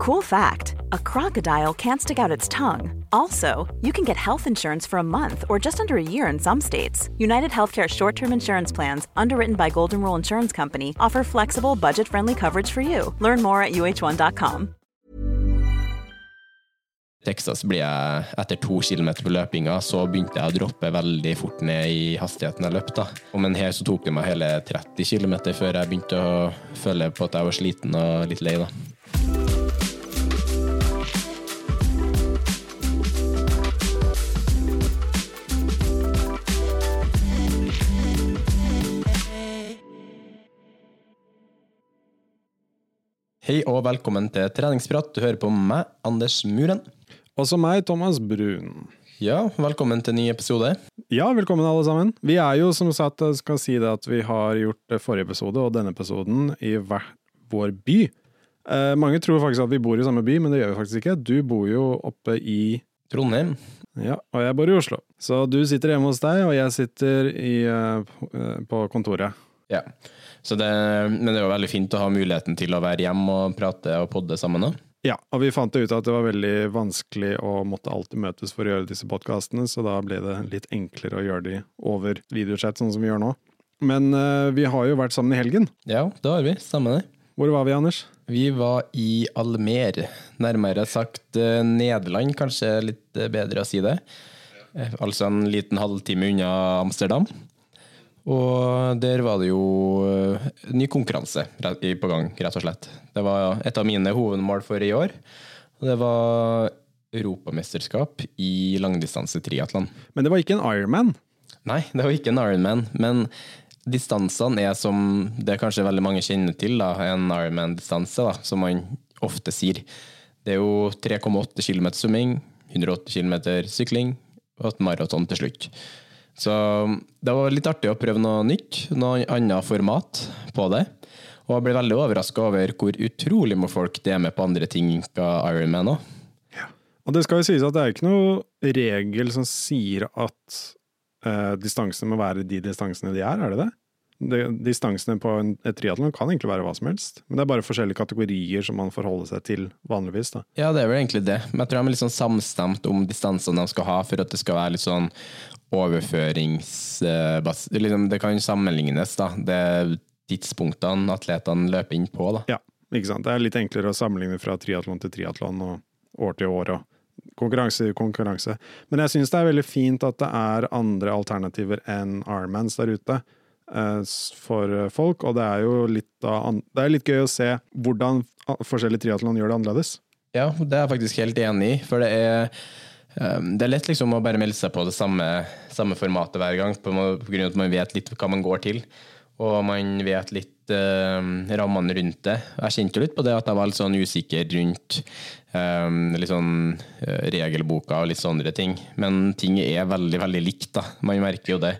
Cool fact a crocodile can't stick out its tongue. Also, you can get health insurance for a month or just under a year in some states. United Healthcare short term insurance plans, underwritten by Golden Rule Insurance Company, offer flexible, budget friendly coverage for you. Learn more at uh1.com. Texas ble jeg etter to kilometer på løpinga, så begynte jeg å droppe veldig fort ned i hastigheten jeg løp. Men her så tok det meg hele 30 km før jeg begynte å føle på at jeg var sliten og litt lei. da. Hei og velkommen til treningsprat. Du hører på meg, Anders Muren. Også meg, Thomas Brun. Ja, velkommen til ny episode. Ja, velkommen alle sammen. Vi er jo som sagt, skal si det at vi har gjort forrige episode og denne episoden i hver vår by. Eh, mange tror faktisk at vi bor i samme by, men det gjør vi faktisk ikke. Du bor jo oppe i Trondheim. Ja, og jeg bor i Oslo. Så du sitter hjemme hos deg, og jeg sitter i, eh, på kontoret. Ja. Så det, men det er jo veldig fint å ha muligheten til å være hjemme og prate og podde sammen. da. Ja, og vi fant ut at det var veldig vanskelig å måtte alltid møtes for å gjøre disse podkastene, så da ble det litt enklere å gjøre de over videochat, sånn som vi gjør nå. Men uh, vi har jo vært sammen i helgen. Ja, det har vi. Stemmer det. Hvor var vi, Anders? Vi var i Almer. Nærmere sagt uh, Nederland, kanskje litt uh, bedre å si det. Altså en liten halvtime unna Amsterdam. Og der var det jo ny konkurranse på gang, rett og slett. Det var et av mine hovedmål for i år. Og det var europamesterskap i langdistanse triatlon. Men det var ikke en Ironman? Nei, det var ikke en Ironman. Men distansene er som det kanskje veldig mange kjenner til, da, en Ironman-distanse, som man ofte sier. Det er jo 3,8 km svømming, 180 km sykling og et maraton til slutt. Så det var litt artig å prøve noe nytt, noe annet format på det. Og jeg ble veldig overraska over hvor utrolig må folk det er med på andre ting enn Ironman òg. Ja. Og det skal jo sies at det er ikke noe regel som sier at eh, distansene må være de distansene de er, er det det? De, distansene på en, et triatlon kan egentlig være hva som helst, men det er bare forskjellige kategorier som man forholder seg til vanligvis. da. Ja, det er vel egentlig det, men jeg tror de er litt sånn samstemt om distansene de skal ha for at det skal være litt sånn overførings... Uh, liksom, det kan sammenlignes, da. Det tidspunktene atletene løper inn på. Da. Ja, ikke sant. Det er litt enklere å sammenligne fra triatlon til triatlon og år til år. og konkurranse til konkurranse. Men jeg syns det er veldig fint at det er andre alternativer enn armands der ute eh, for folk, og det er jo litt, det er litt gøy å se hvordan forskjellige triatlon gjør det annerledes. Ja, det er jeg faktisk helt enig i, for det er eh, det er lett liksom å bare melde seg på det samme, samme formatet hver gang, på grunn av at man vet litt hva man går til og man vet litt uh, rammene rundt det. Jeg kjente jo litt på det at jeg var litt sånn usikker rundt um, litt sånn uh, regelboka og litt sånne ting. Men ting er veldig, veldig likt, da. Man merker jo det.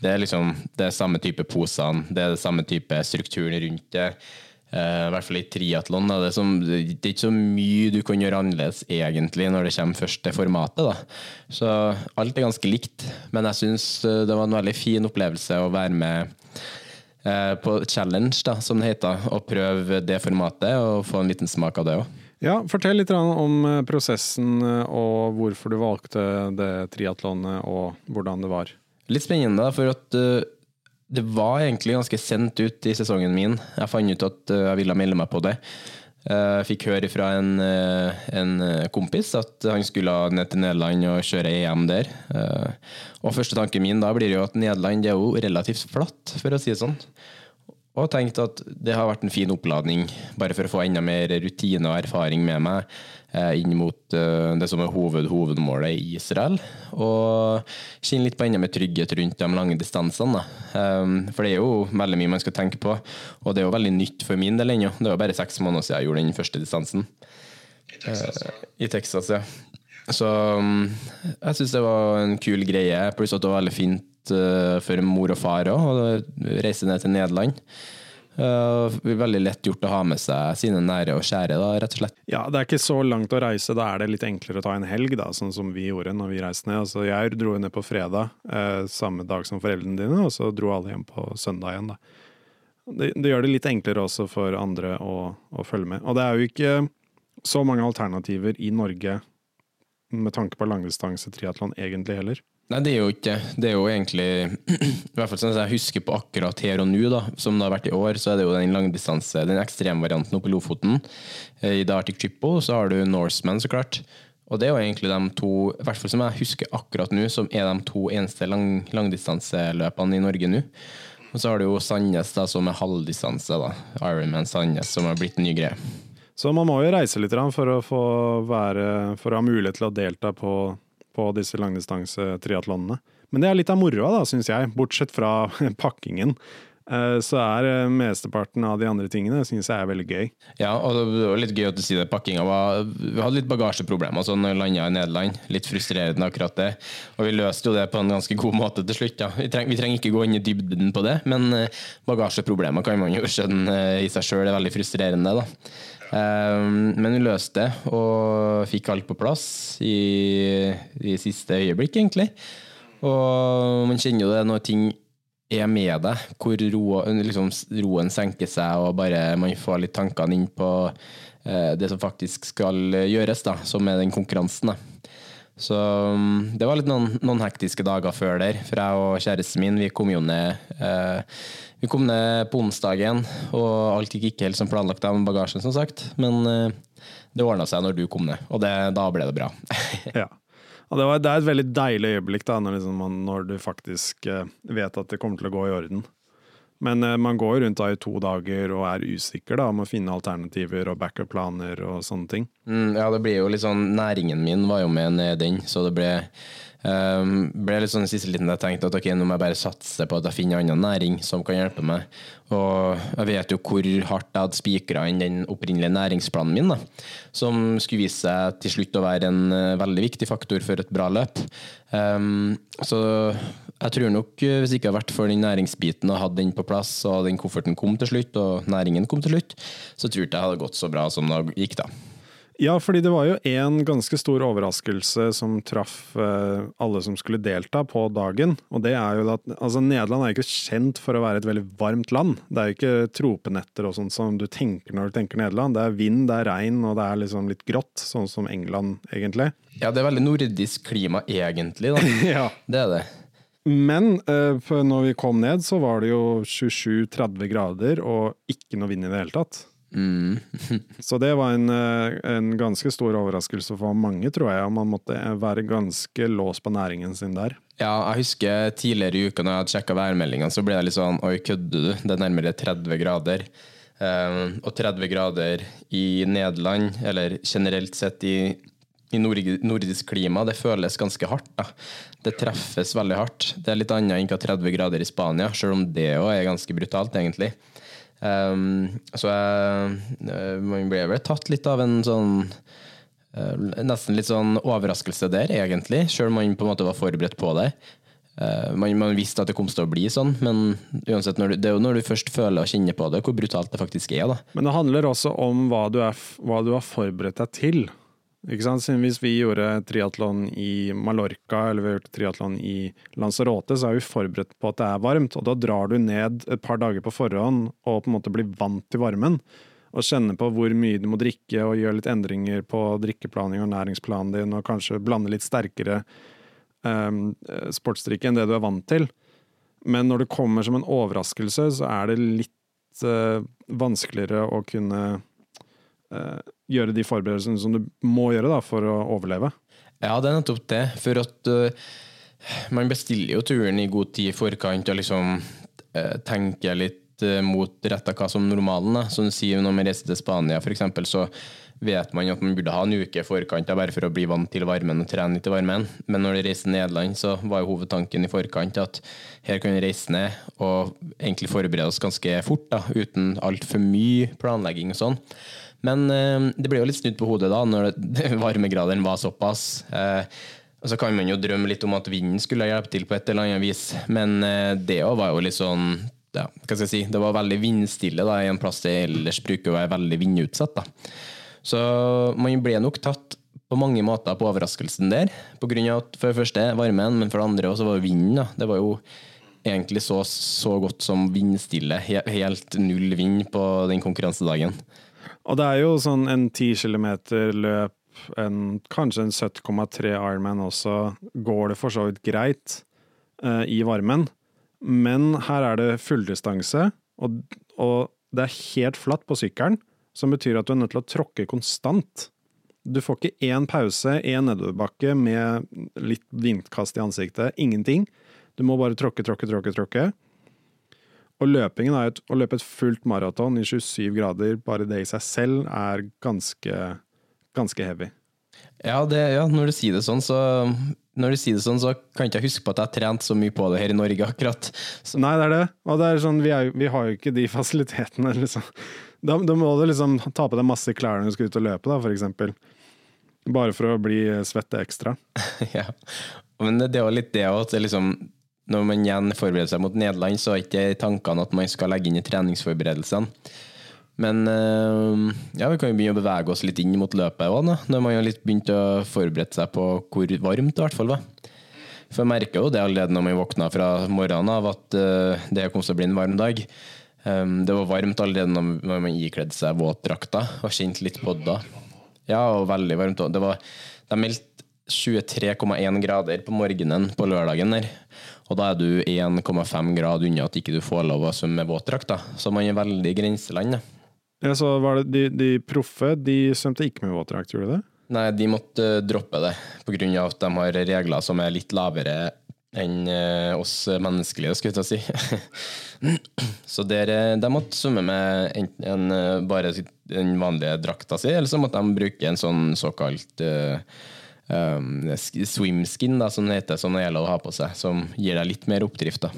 Det er liksom det er samme type posene, det er det samme type strukturen rundt det. Uh, I hvert fall i triatlon. Det, det, er ikke så mye du kan gjøre annerledes egentlig når det kommer først til formatet. Da. Så alt er ganske likt. Men jeg syns det var en veldig fin opplevelse å være med uh, på challenge, da, som det heter, og prøve det formatet og få en liten smak av det òg. Ja, Fortell litt om eh, prosessen eh, og hvorfor du valgte det triatlonet, og hvordan det var. Litt spennende, for at det var egentlig ganske sendt ut i sesongen min. Jeg fant ut at jeg ville melde meg på det. Jeg fikk høre fra en, en, kompis at han skulle ned til Nederland og kjøre EM der. Og første tanken min da blir jo at Nederland er jo relativt flatt, for å si det sånn. Og tenkte at det har vært en fin oppladning, bare for å få enda mer rutine og erfaring med meg eh, inn mot eh, det som er hoved, hovedmålet i Israel. Og kjenne litt på enda mer trygghet rundt de lange distansene. Um, for det er jo veldig mye man skal tenke på, og det er jo veldig nytt for min del ennå. Det var bare seks måneder siden jeg gjorde den første distansen. I Texas, ja. Uh, I Texas, ja. Så um, jeg syns det var en kul greie, pluss at det var veldig fint for mor og far òg, å reise ned til Nederland. Uh, veldig lett gjort å ha med seg sine nære og kjære, da, rett og slett. Ja, det er ikke så langt å reise, da er det litt enklere å ta en helg, da, sånn som vi gjorde når vi reiste ned. Altså, jeg dro ned på fredag, uh, samme dag som foreldrene dine, og så dro alle hjem på søndag igjen, da. Det, det gjør det litt enklere også for andre å, å følge med. Og det er jo ikke så mange alternativer i Norge med tanke på langdistanse triatlon egentlig heller. Nei, det er jo ikke det. er jo egentlig I hvert fall sånn jeg husker på akkurat her og nå, da, som det har vært i år, så er det jo den langdistanse, den ekstremvarianten oppe i Lofoten. Eh, I The Arctic Triple så har du Norseman, så klart. Og det er jo egentlig de to, i hvert fall som jeg husker akkurat nå, som er de to eneste lang, langdistanseløpene i Norge nå. Og så har du jo Sandnes, da, som er halvdistanse. da, Ironman Sandnes, som har blitt en ny greie. Så man må jo reise litt for å, være, for å ha mulighet til å delta på, på disse langdistansetriatlonene. Men det er litt av moroa, da, syns jeg. Bortsett fra pakkingen. Eh, så er eh, mesteparten av de andre tingene synes jeg er veldig gøy. Ja, og det var litt gøy du sier det. Pakkinga var Vi hadde litt bagasjeproblemer sånn når vi landa i Nederland. Litt frustrerende, akkurat det. Og vi løste jo det på en ganske god måte til slutt. Ja. Vi, trenger, vi trenger ikke gå inn i dybden på det, men eh, bagasjeproblemer kan man jo skjønne i seg sjøl er veldig frustrerende. da. Men vi løste det, og fikk alt på plass i, i siste øyeblikk, egentlig. Og man kjenner jo det når ting er med deg, hvor roen, liksom, roen senker seg, og bare man får litt tankene inn på eh, det som faktisk skal gjøres, da, som er den konkurransen. Da. Så um, det var litt noen, noen, hektiske dager før der, for jeg og kjæresten min vi kom jo ned eh, Vi kom ned på onsdagen, og alt gikk ikke helt som planlagt av bagasjen, som sagt. Men eh, det ordna seg når du kom ned, og det, da ble det bra. ja. Og det, var, det, er et veldig deilig øyeblikk da, når, liksom man, når du faktisk eh, vet at det kommer til å gå i orden. Men uh, man går rundt da i to dager og er usikker da, om å finne alternativer og backup-planer og sånne ting. Mm, ja, det blir jo litt sånn Næringen min var jo med ned den, så det ble Um, ble litt sånn siste liten jeg tenkte at ok, nå må jeg bare satse på at jeg finner annen næring som kan hjelpe meg. Og jeg vet jo hvor hardt jeg hadde spikra inn den opprinnelige næringsplanen min, da, som skulle vise seg til slutt å være en uh, veldig viktig faktor for et bra løp. Um, så jeg tror nok, eh, hvis det ikke hadde vært for den næringsbiten og hadde den på plass, og den kofferten kom til slutt, og næringen kom til slutt, så tror jeg det hadde gått så bra som det gikk, da. Ja, fordi det var jo en ganske stor overraskelse som traff eh, alle som skulle delta på dagen. Og det er jo at altså Nederland er jo ikke kjent for å være et veldig varmt land. Det er jo ikke tropenetter og sånt som du tenker når du tenker Nederland. Det er vind, det er regn og det er liksom litt grått, sånn som England egentlig. Ja, det er veldig nordisk klima egentlig, da. ja. Det er det. Men uh, når vi kom ned, så var det jo 27-30 grader og ikke noe vind i det hele tatt. Mm. så det var en, eh, en, ganske stor overraskelse for mange, tror jeg. Man måtte være ganske låst på næringen sin der. Ja, jeg husker tidligere i uka når jeg hadde sjekka værmeldinga, så ble det litt sånn Oi, kødder du? Det er nærmere 30 grader. Um, og 30 grader i Nederland, eller generelt sett i, i nordisk klima, det føles ganske hardt. Da. Det treffes veldig hardt. Det er litt annet enn 30 grader i Spania, selv om det òg er ganske brutalt, egentlig. Um, så jeg, eh, man ble vel tatt litt av en sånn uh, Nesten litt sånn overraskelse der, egentlig, selv om man på en måte var forberedt på det. Uh, man, man, visste at det kom til å bli sånn, men uansett, du, det er jo når du først føler og kjenner på det, hvor brutalt det faktisk er. Da. Men det handler også om hva du, er, hva du har forberedt deg til. Ikke sant? Siden hvis vi gjorde triatlon i Mallorca eller vi gjorde triatlon i Lanzarote, så er vi forberedt på at det er varmt. Og da drar du ned et par dager på forhånd og på en måte blir vant til varmen. Og kjenner på hvor mye du må drikke og gjør litt endringer på drikkeplaning og næringsplanen din, og kanskje blande litt sterkere um, sportsdrikke enn det du er vant til. Men når det kommer som en overraskelse, så er det litt uh, vanskeligere å kunne uh, gjøre de forberedelsene som du må gjøre da, for å overleve. Ja, det er nettopp det. For at uh, man bestiller jo turen i god tid i forkant og liksom uh, tenker litt uh, mot retta hva som normalen er. Som du sier når man reiser til Spania, f.eks., så vet man at man burde ha en uke i forkant bare for å bli vant til varmen og trene litt i varmen. Men når du reiser til Nederland, så var jo hovedtanken i forkant at her kan vi reise ned og egentlig forberede oss ganske fort, da, uten altfor mye planlegging og sånn. Men eh, det ble jo litt snudd på hodet da, når varmegraderen var såpass. Eh, og så kan man jo drømme litt om at vinden skulle hjelpe til på et eller annet vis, men eh, det var jo litt sånn ja, hva skal jeg si, Det var veldig vindstille da, i en plass det ellers bruker å være veldig vindutsatt. da. Så man ble nok tatt på mange måter på overraskelsen der. På grunn av at for det første varmen, men for det andre også var vinden. da. Det var jo egentlig så, så godt som vindstille. Helt null vind på den konkurransedagen. Og det er jo sånn en 10 kilometer løp, en, kanskje en 70,3 Ironman også, går det for så vidt greit eh, i varmen. Men her er det fulldistanse, og, og det er helt flatt på sykkelen, som betyr at du er nødt til å tråkke konstant. Du får ikke én pause, én nedoverbakke med litt vindkast i ansiktet. Ingenting. Du må bare tråkke, tråkke, tråkke. tråkke. Og løpingen er jo å løpe et fullt maraton i 27 grader, bare det i seg selv, er ganske, ganske heavy. Ja, det, ja, når du sier det sånn, så når du sier det sånn, så kan ikke jeg huske på at jeg har trent så mye på det her i Norge, akkurat. Så. Nei, det er det. Og det er sånn, vi, er, vi har jo ikke de fasilitetene, liksom. Da, da, må du liksom ta på deg masse klær når du skal ut og løpe, da, for eksempel. Bare for å bli svette ekstra. ja. Men det er jo litt det at det liksom når man igjen forbereder seg mot Nederland, så er ikke tankene at man skal legge inn i treningsforberedelsene. Men eh, ja, vi kan jo begynne å bevege oss litt inn mot løpet òg, når man har litt begynt å forberede seg på hvor varmt det var. For jeg merker jo det allerede når man våkna fra morgenen av at eh, det kom til å bli en varm dag. Eh, det var varmt allerede når man ikledde seg våtdrakta og kjente litt på det. Ja, og veldig varmt òg. De meldte 23,1 grader på morgenen på lørdagen. der. Og da er du 1,5 grad unna at ikke du får lov å svømme med våtdrakt. Så man er veldig i grenseland. Ja, så var det de, de proffe de svømte ikke med våtdrakt, gjorde de det? Nei, de måtte droppe det pga. at de har regler som er litt lavere enn eh, oss menneskelige, skulle jeg si. så der, eh, de måtte svømme med enten eh, bare den vanlige drakta si, eller så måtte de bruke en sånn såkalt uh, um, swimskin, da, som det heter, som det gjelder å ha på seg, som gir deg litt mer oppdrift. da.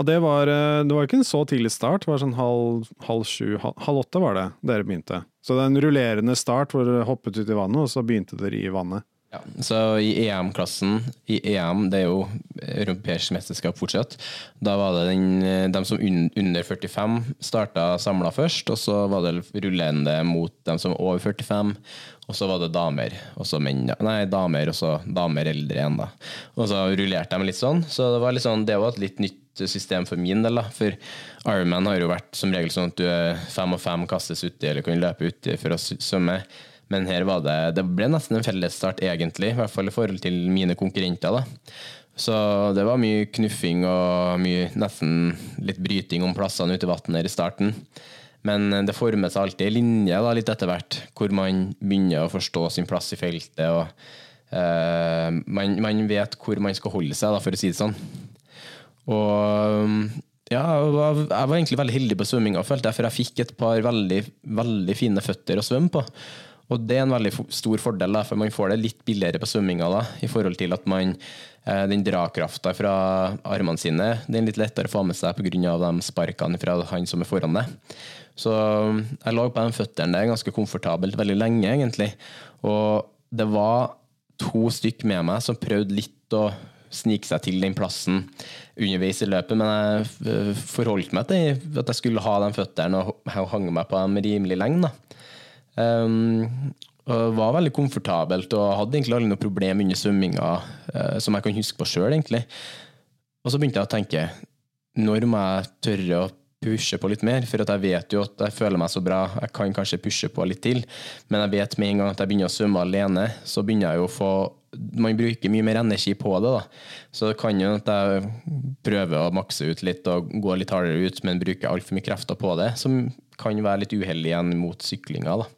Og det var, eh, det var ikke en så tidlig start, det var sånn halv, halv sju, halv, halv, åtte var det dere begynte. Så det er en rullerende start hvor dere hoppet ut i vannet, og så begynte dere i vannet. Ja, så i EM-klassen, i EM, det er jo europeisk mesterskap fortsatt, da var det den, de som under 45 starta samla først, og så var det rullende mot dem som var over 45, og så var det damer, og så menn. Nei, damer, og så damer eldre igjen, da. Og så rullerte de litt sånn, så det var sånn, det var et litt nytt system for min del, da. For Ironman har jo vært som regel sånn at du er fem og fem kastes uti, eller kan løpe uti for å svømme. Men her var det Det ble nesten en fellesstart, egentlig. I hvert fall i forhold til mine konkurrenter. da. Så det var mye knuffing og mye, nesten litt bryting om plassene ute i vannet i starten. Men det former seg alltid en linje da, litt etter hvert, hvor man begynner å forstå sin plass i feltet. og uh, man, man, vet hvor man skal holde seg, da, for å si det sånn. Og ja, jeg var, jeg var egentlig veldig heldig på svømminga, for jeg fikk et par veldig, veldig fine føtter å svømme på. Og det er en veldig stor fordel, da, for man får det litt billigere på svømminga da, i forhold til at man eh, den drakrafta fra armene sine den er litt lettere å få med seg pga. de sparkene fra han som er foran deg. Så jeg lå på de føttene der ganske komfortabelt veldig lenge, egentlig. Og det var to stykk med meg som prøvde litt å snike seg til den plassen underveis i løpet, men jeg eh, forholdt meg til at jeg skulle ha de føttene og hang meg på dem rimelig lenge. Um, og var veldig komfortabelt og hadde egentlig aldri noe problem under svømminga uh, som jeg kan huske på sjøl, egentlig. Og så begynte jeg å tenke når må jeg tørre å pushe på litt mer? For jeg vet jo at jeg føler meg så bra, jeg kan kanskje pushe på litt til, men jeg vet med en gang at jeg begynner å svømme alene, så begynner jeg jo å få man bruker mye mer energi på det. da. Så det kan jo at jeg prøver å makse ut litt og gå litt hardere ut, men bruker altfor mye krefter på det, som kan være litt uheldig igjen mot syklinga. da.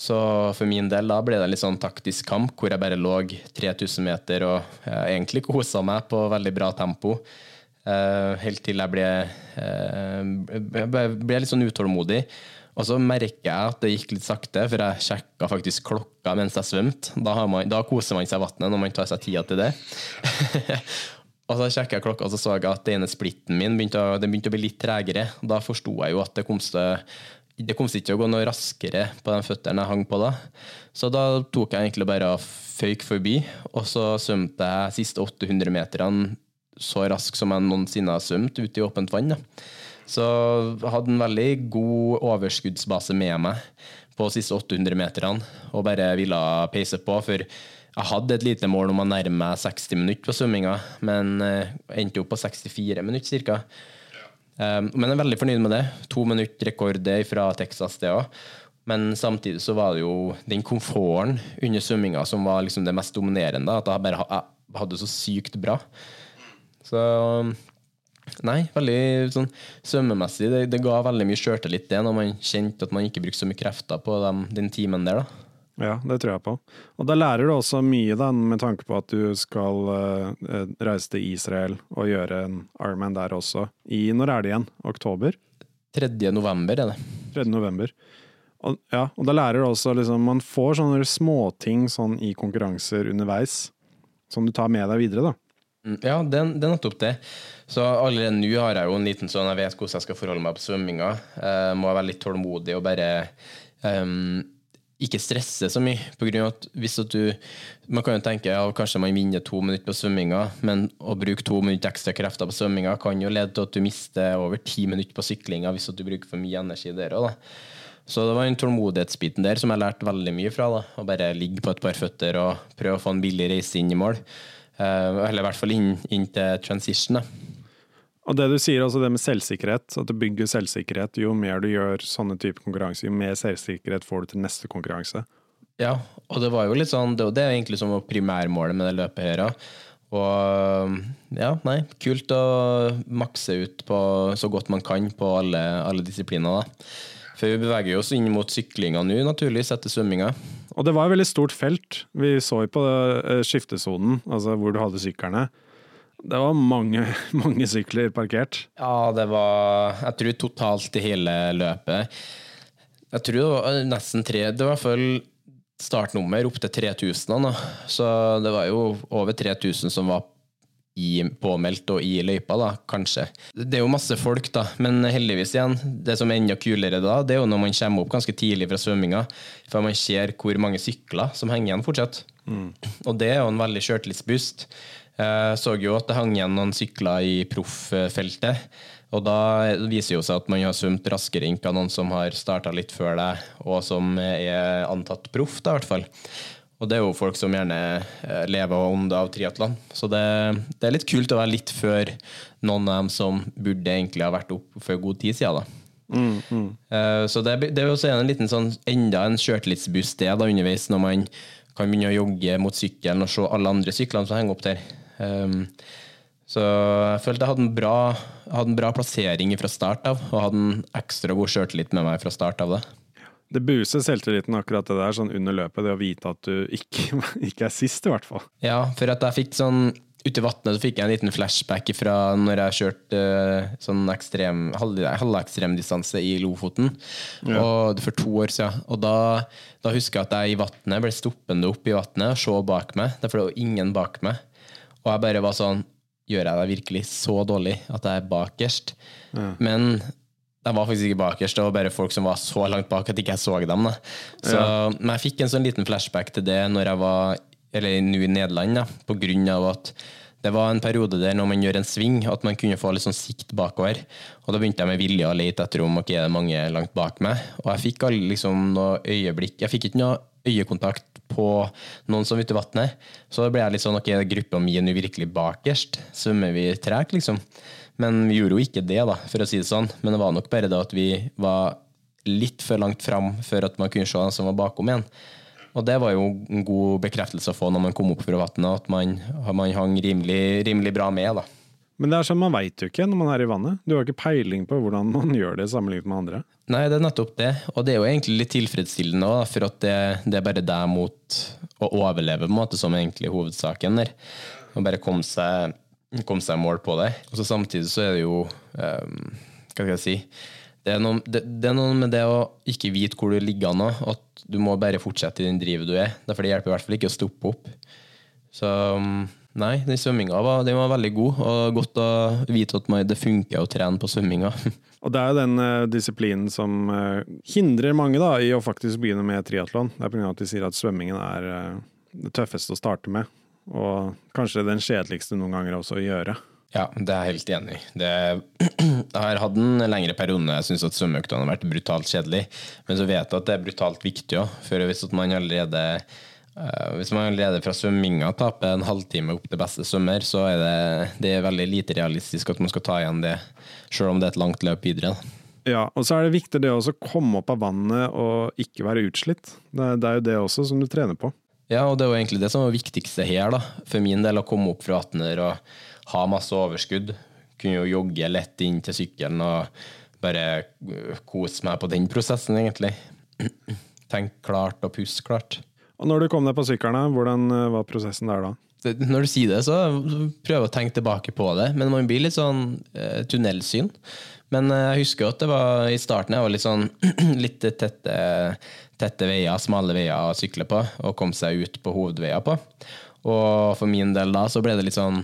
Så for min del da ble det en litt sånn taktisk kamp hvor jeg bare lå 3000 meter og eh, egentlig kosa meg på veldig bra tempo. Eh, helt til jeg ble, eh, ble litt sånn utålmodig. Og så merker jeg at det gikk litt sakte, for jeg sjekka faktisk klokka mens jeg svømte. Da, da, koser man seg i vannet når man tar seg tida til det. og så sjekka jeg klokka, og så så jeg at den ene splitten min begynte å, begynte å bli litt tregere. Da forsto jeg jo at det kom til det kom ikke til å gå noe raskere på de føttene jeg hang på da. Så da tok jeg egentlig bare og føyk forbi, og så svømte jeg siste 800 meterne så raskt som jeg noensinne har svømt ute i åpent vann. Da. Så jeg hadde en veldig god overskuddsbase med meg på de siste 800 meterne, og bare ville peise på. For jeg hadde et lite mål om å nærme meg 60 minutter på svømminga, men eh, endte opp på 64 minutter ca. Men jeg er veldig fornøyd med det. To minutter rekord fra Texas, det òg. Men samtidig så var det jo den komforten under svømminga som var liksom det mest dominerende. At jeg bare hadde det så sykt bra. Så Nei, veldig sånn svømmemessig. Det, det ga veldig mye sjøltillit, det, når man kjente at man ikke brukte så mye krefter på dem, den timen der, da. Ja, det tror jeg på. Og da lærer du også mye, da, med tanke på at du skal uh, reise til Israel og gjøre en Ironman der også. I, når er det igjen? Oktober? 3. november er det. 3. november. Og, ja, og da lærer du også liksom Man får sånne småting sånn i konkurranser underveis som du tar med deg videre, da. Mm, ja, det, er nettopp det. Så allerede nå har jeg jo en liten sånn Jeg vet hvordan jeg skal forholde meg på svømminga. Jeg må være litt tålmodig og bare um, ikke stresse så mye. På grunn av at hvis at du Man kan jo tenke ja, kanskje man vinner to minutter på svømminga, men å bruke to minutter ekstra krefter på svømminga kan jo lede til at du mister over ti minutter på syklinga hvis at du bruker for mye energi der òg. Så det var den tålmodighetsbiten der som jeg lærte veldig mye fra. da, Å bare ligge på et par føtter og prøve å få en billig reise inn i mål. Uh, eller i hvert fall inn, inn til transition. Og det du sier, altså det med selvsikkerhet, at du bygger selvsikkerhet, jo mer du gjør sånne typer konkurranse, jo mer selvsikkerhet får du til neste konkurranse. Ja, og det var jo litt sånn, det, det er egentlig som primærmålet med det løpet her. Og ja, nei, kult å makse ut på så godt man kan på alle, alle disipliner. da. For vi beveger oss inn mot syklinga nå, naturligvis, etter svømminga. Og det var et veldig stort felt. Vi så jo på eh, skiftesonen, altså hvor du hadde syklene. Det var mange, mange sykler parkert. Ja, det var Jeg tror totalt i hele løpet Jeg tror det var nesten tre Det var i hvert fall startnummer opp til 3000. Da. Så det var jo over 3000 som var i, påmeldt og i løypa, da, kanskje. Det er jo masse folk, da, men heldigvis igjen, det som er enda kulere da, det er jo når man kommer opp ganske tidlig fra svømminga, for man ser hvor mange sykler som henger igjen fortsatt. Mm. Og det er jo en veldig sjøltillitsboost. Jeg så jo at det hang igjen noen sykler i profffeltet. Og da viser jo seg at man har svømt raskere enn noen som har starta litt før deg, og som er antatt proff, da, i hvert fall. Og det er jo folk som gjerne eh, lever og ånder av triatlon. Så det, det, er litt kult å være litt før noen av dem som burde egentlig ha vært opp for god tid siden. da. Mm, mm. Eh, så det, det er også en liten sånn, enda en sjøltillitsboost det da underveis, når man kan begynne å jogge mot sykkelen og se alle andre syklene som henger opp der. Um, så jeg følte jeg hadde en bra, hadde en bra plassering fra start av, og hadde en ekstra god sjøltillit med meg fra start av det. Det buser selvtilliten akkurat det der, sånn under løpet, det å vite at du ikke, ikke er sist, i hvert fall. Ja, for at jeg fikk sånn Ute i vannet fikk jeg en liten flashback fra når jeg kjørte uh, sånn ekstrem, halvekstremdistanse i Lofoten ja. og, for to år siden. Og da, da husker jeg at jeg i vannet ble stoppende opp i vannet og så bak meg. Derfor det var ingen bak meg. Og jeg bare var sånn Gjør jeg det virkelig så dårlig at jeg er bakerst? Ja. Men de var faktisk ikke bakerst, det var bare folk som var så langt bak at ikke jeg så dem. Så, ja. Men jeg fikk en sånn liten flashback til det når jeg var eller nå i Nederland, da, på grunn av at det var en periode der når man gjør en sving, at man kunne få litt sånn sikt bakover. Og da begynte jeg med vilje å lete etter om ok, er det mange langt bak meg. Og jeg fikk liksom noe øyeblikk Jeg fikk ikke noe øyekontakt på noen som var ute i vannet. Så da ble jeg litt sånn ok, gruppa mi er nå virkelig bakerst. Svømmer vi tregt, liksom? Men vi gjorde jo ikke det, da, for å si det sånn. Men det var nok bare det at vi var litt for langt fram før at man kunne se den som var bakom igjen. Og det var jo en god bekreftelse å få når man kom opp fra vannet, at man, man hang rimelig, rimelig bra med. da. Men det er sånn, man veit jo ikke når man er i vannet. Du har ikke peiling på hvordan man gjør det sammenlignet med andre. Nei, det er nettopp det. Og det er jo egentlig litt tilfredsstillende òg, for at det, det, er bare deg mot å overleve, på en måte, som er egentlig hovedsaken der. Å bare komme seg, komme seg i mål på det. Og så samtidig så er det jo um, Hva skal jeg si det er, noe, det, det er, noe, med det å ikke vite hvor du ligger an, at du må bare fortsette i den drivet du er. Derfor det hjelper i hvert fall ikke å stoppe opp. Så um, Nei, den svømminga var, den var, veldig god, og godt å vite at det funker å trene på svømminga. Og det er jo den uh, disiplinen som uh, hindrer mange da, i å faktisk begynne med triatlon. Det er pga. at de sier at svømmingen er uh, det tøffeste å starte med, og kanskje den kjedeligste noen ganger også å gjøre. Ja, det er jeg helt enig i. Jeg har hatt en lengre periode jeg syns svømmeøktene har vært brutalt kjedelig, men så vet jeg at det er brutalt viktig òg, for hvis man allerede Uh, hvis man allerede fra svømminga taper en halvtime opp til beste svømmer, så er det, det er veldig lite realistisk at man skal ta igjen det, sjøl om det er et langt løp videre. Ja, og så er det viktig det å komme opp av vannet og ikke være utslitt. Det, det er jo det også som du trener på. Ja, og det jo egentlig det som det viktigste her, da. For min del, å komme opp fra 18 og ha masse overskudd. Kunne jo jogge lett inn til sykkelen og bare kose meg på den prosessen, egentlig. Tenk klart og pusse klart. Og når du kom deg på sykkelen, hvordan eh, var prosessen der da? Når du sier det, så prøver jeg å tenke tilbake på det, men man blir litt sånn eh, tunnelsyn. Men eh, jeg husker at det var i starten jeg var litt sånn litt tette, tette veier, smale veier å sykle på, og komme seg ut på hovedveier på. Og for min del da så ble det litt sånn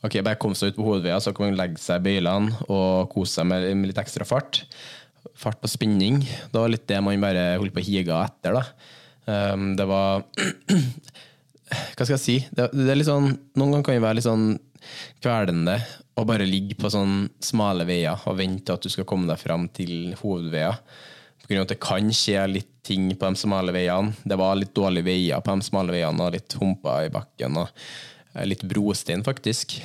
Ok, bare kom seg ut på hovedveier, så kan man legge seg i bøylene og kose seg med, litt ekstra fart. Fart på spinning. Det var litt det man bare holdt på å hige etter, da. Um, det var Hva skal jeg si? Det, det, er litt sånn, noen ganger kan det være litt sånn kvelende å bare ligge på sånn smale veier og vente at du skal komme deg fram til hovedveier. Av at det kan skje litt ting på de smale veiene. Det var litt dårlige veier på de smale veiene, og litt humper i bakken. og eh, Litt brostein, faktisk.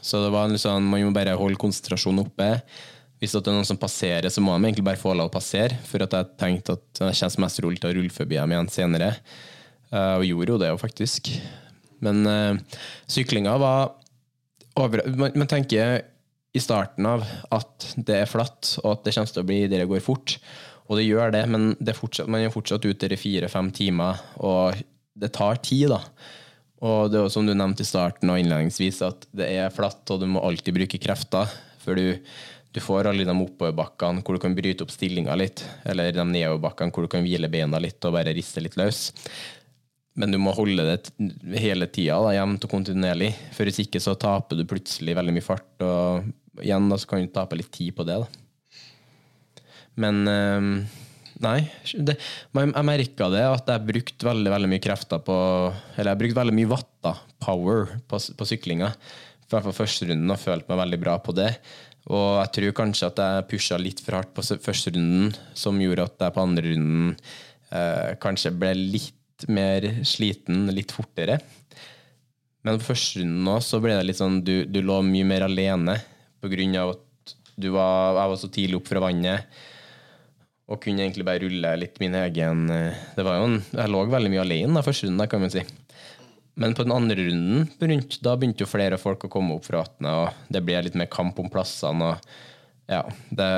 Så det var sånn, man må bare holde konsentrasjonen oppe. Hvis det er noen som passerer, så må de egentlig bare få lov å passere. For at jeg tenkte at det kjennes mest rolig til å rulle forbi dem igjen senere. Uh, og gjorde jo det faktisk. Men uh, syklinga var over, man, man, tenker i starten av at det er flatt, og at det kommer til å bli det går fort. Og det gjør det, men det fortsatt, man er fortsatt ute i fire-fem timer, og det tar tid, da. Og det er som du nevnte i starten og innledningsvis, at det er flatt, og du må alltid bruke krefter. For du, du får alle de oppoverbakkene hvor du kan bryte opp stillinga litt, eller de nedoverbakkene hvor du kan hvile beina litt og bare riste litt løs. Men du må holde det hele tida, jevnt og kontinuerlig. For hvis ikke så taper du plutselig veldig mye fart, og igjen da, så kan du tape litt tid på det. Da. Men øh, nei, det, jeg merka det at jeg brukte veldig, veldig mye krefter på Eller jeg brukte veldig mye watt, da, power, på, på syklinga. I hvert fall første runden, og følte meg veldig bra på det. Og jeg tror kanskje at jeg pusha litt for hardt på første runden, som gjorde at jeg på andre runden eh, kanskje ble litt mer sliten litt fortere. Men på første runden nå så ble det litt sånn du, du lå mye mer alene av at du var, jeg var så tidlig opp fra vannet. Og kunne egentlig bare rulle litt min egen det var jo en, Jeg lå veldig mye alene da, første runden, kan man si. Men på den andre runden da begynte jo flere folk å komme opp fra vannet, og det ble litt mer kamp om plassene. og ja, det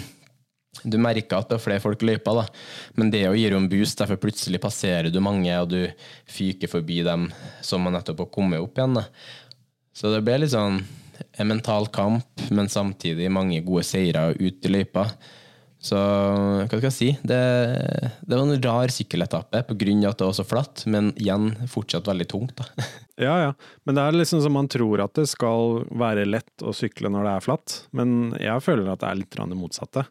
du merker at det er flere folk i løypa, da. men det gir jo en boost. Derfor plutselig passerer du mange, og du fyker forbi dem som man nettopp har kommet opp igjen. Da. Så det ble litt sånn en mental kamp, men samtidig mange gode seire ute i løypa. Så hva skal jeg si? Det, det var en rar sykkeletappe pga. at det var så flatt, men igjen fortsatt veldig tungt. Da. Ja, ja. Men det er liksom som man tror at det skal være lett å sykle når det er flatt. Men jeg føler at det er litt det motsatte.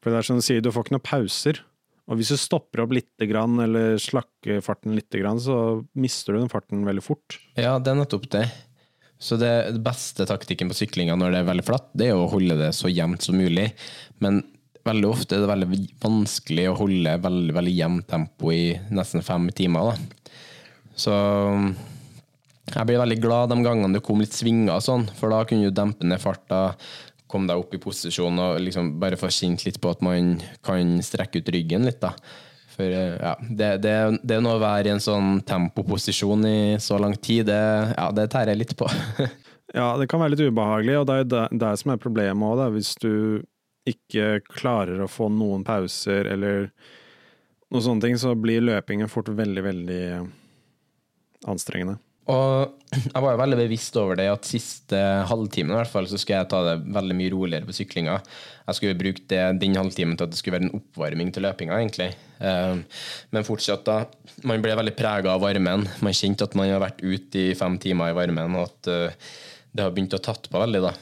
For det er som du sier, du får ikke noen pauser. Og hvis du stopper opp litt eller slakker farten litt, så mister du den farten veldig fort. Ja, det er nettopp det. Så det beste taktikken på syklinga når det er veldig flatt, det er å holde det så jevnt som mulig. Men veldig ofte er det veldig vanskelig å holde veldig, veldig jevnt tempo i nesten fem timer. Da. Så jeg blir veldig glad de gangene det kom litt svinger, sånn, for da kunne du dempe ned farta, komme deg opp i posisjon og liksom bare få kjent litt på at man kan strekke ut ryggen litt. da. For ja, det, det, det er noe å være i en sånn tempoposisjon i så lang tid, det, ja, det tærer jeg litt på. ja, det kan være litt ubehagelig, og det er det, det som er problemet òg, hvis du ikke klarer å få noen pauser eller noen sånne ting, så blir løpingen fort veldig, veldig anstrengende. Og jeg var jo veldig bevisst over det at siste halvtimen i hvert fall, så skulle jeg ta det veldig mye roligere på syklinga. Jeg skulle bruke det, den halvtimen til at det skulle være en oppvarming til løpinga, egentlig. Eh, men fortsatt, da. Man ble veldig prega av varmen. Man kjente at man har vært ute i fem timer i varmen, og at eh, det har begynt å tatt på veldig, da.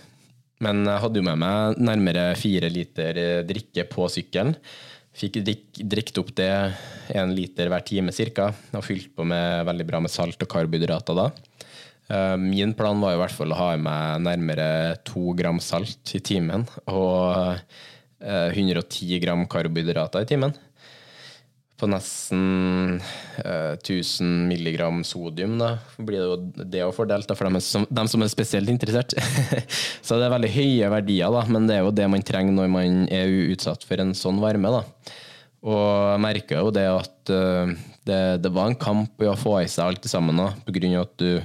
Men jeg hadde jo med meg nærmere fire liter drikke på sykkelen. Fikk drikket opp det én liter hver time ca. Og fylt på med veldig bra med salt og karbohydrater da. Eh, min plan var i hvert fall å ha i meg nærmere to gram salt i timen og 110 eh, gram karbohydrater i timen. På nesten eh, 1000 milligram sodium. Da blir det jo det å fordelt for dem som, dem som er spesielt interessert. så det er veldig høye verdier, da, men det er jo det man trenger når man er utsatt for en sånn varme. da. Og jeg merker jo det at uh, det, det, var en kamp å få i seg alt sammen, da, på grunn av at du,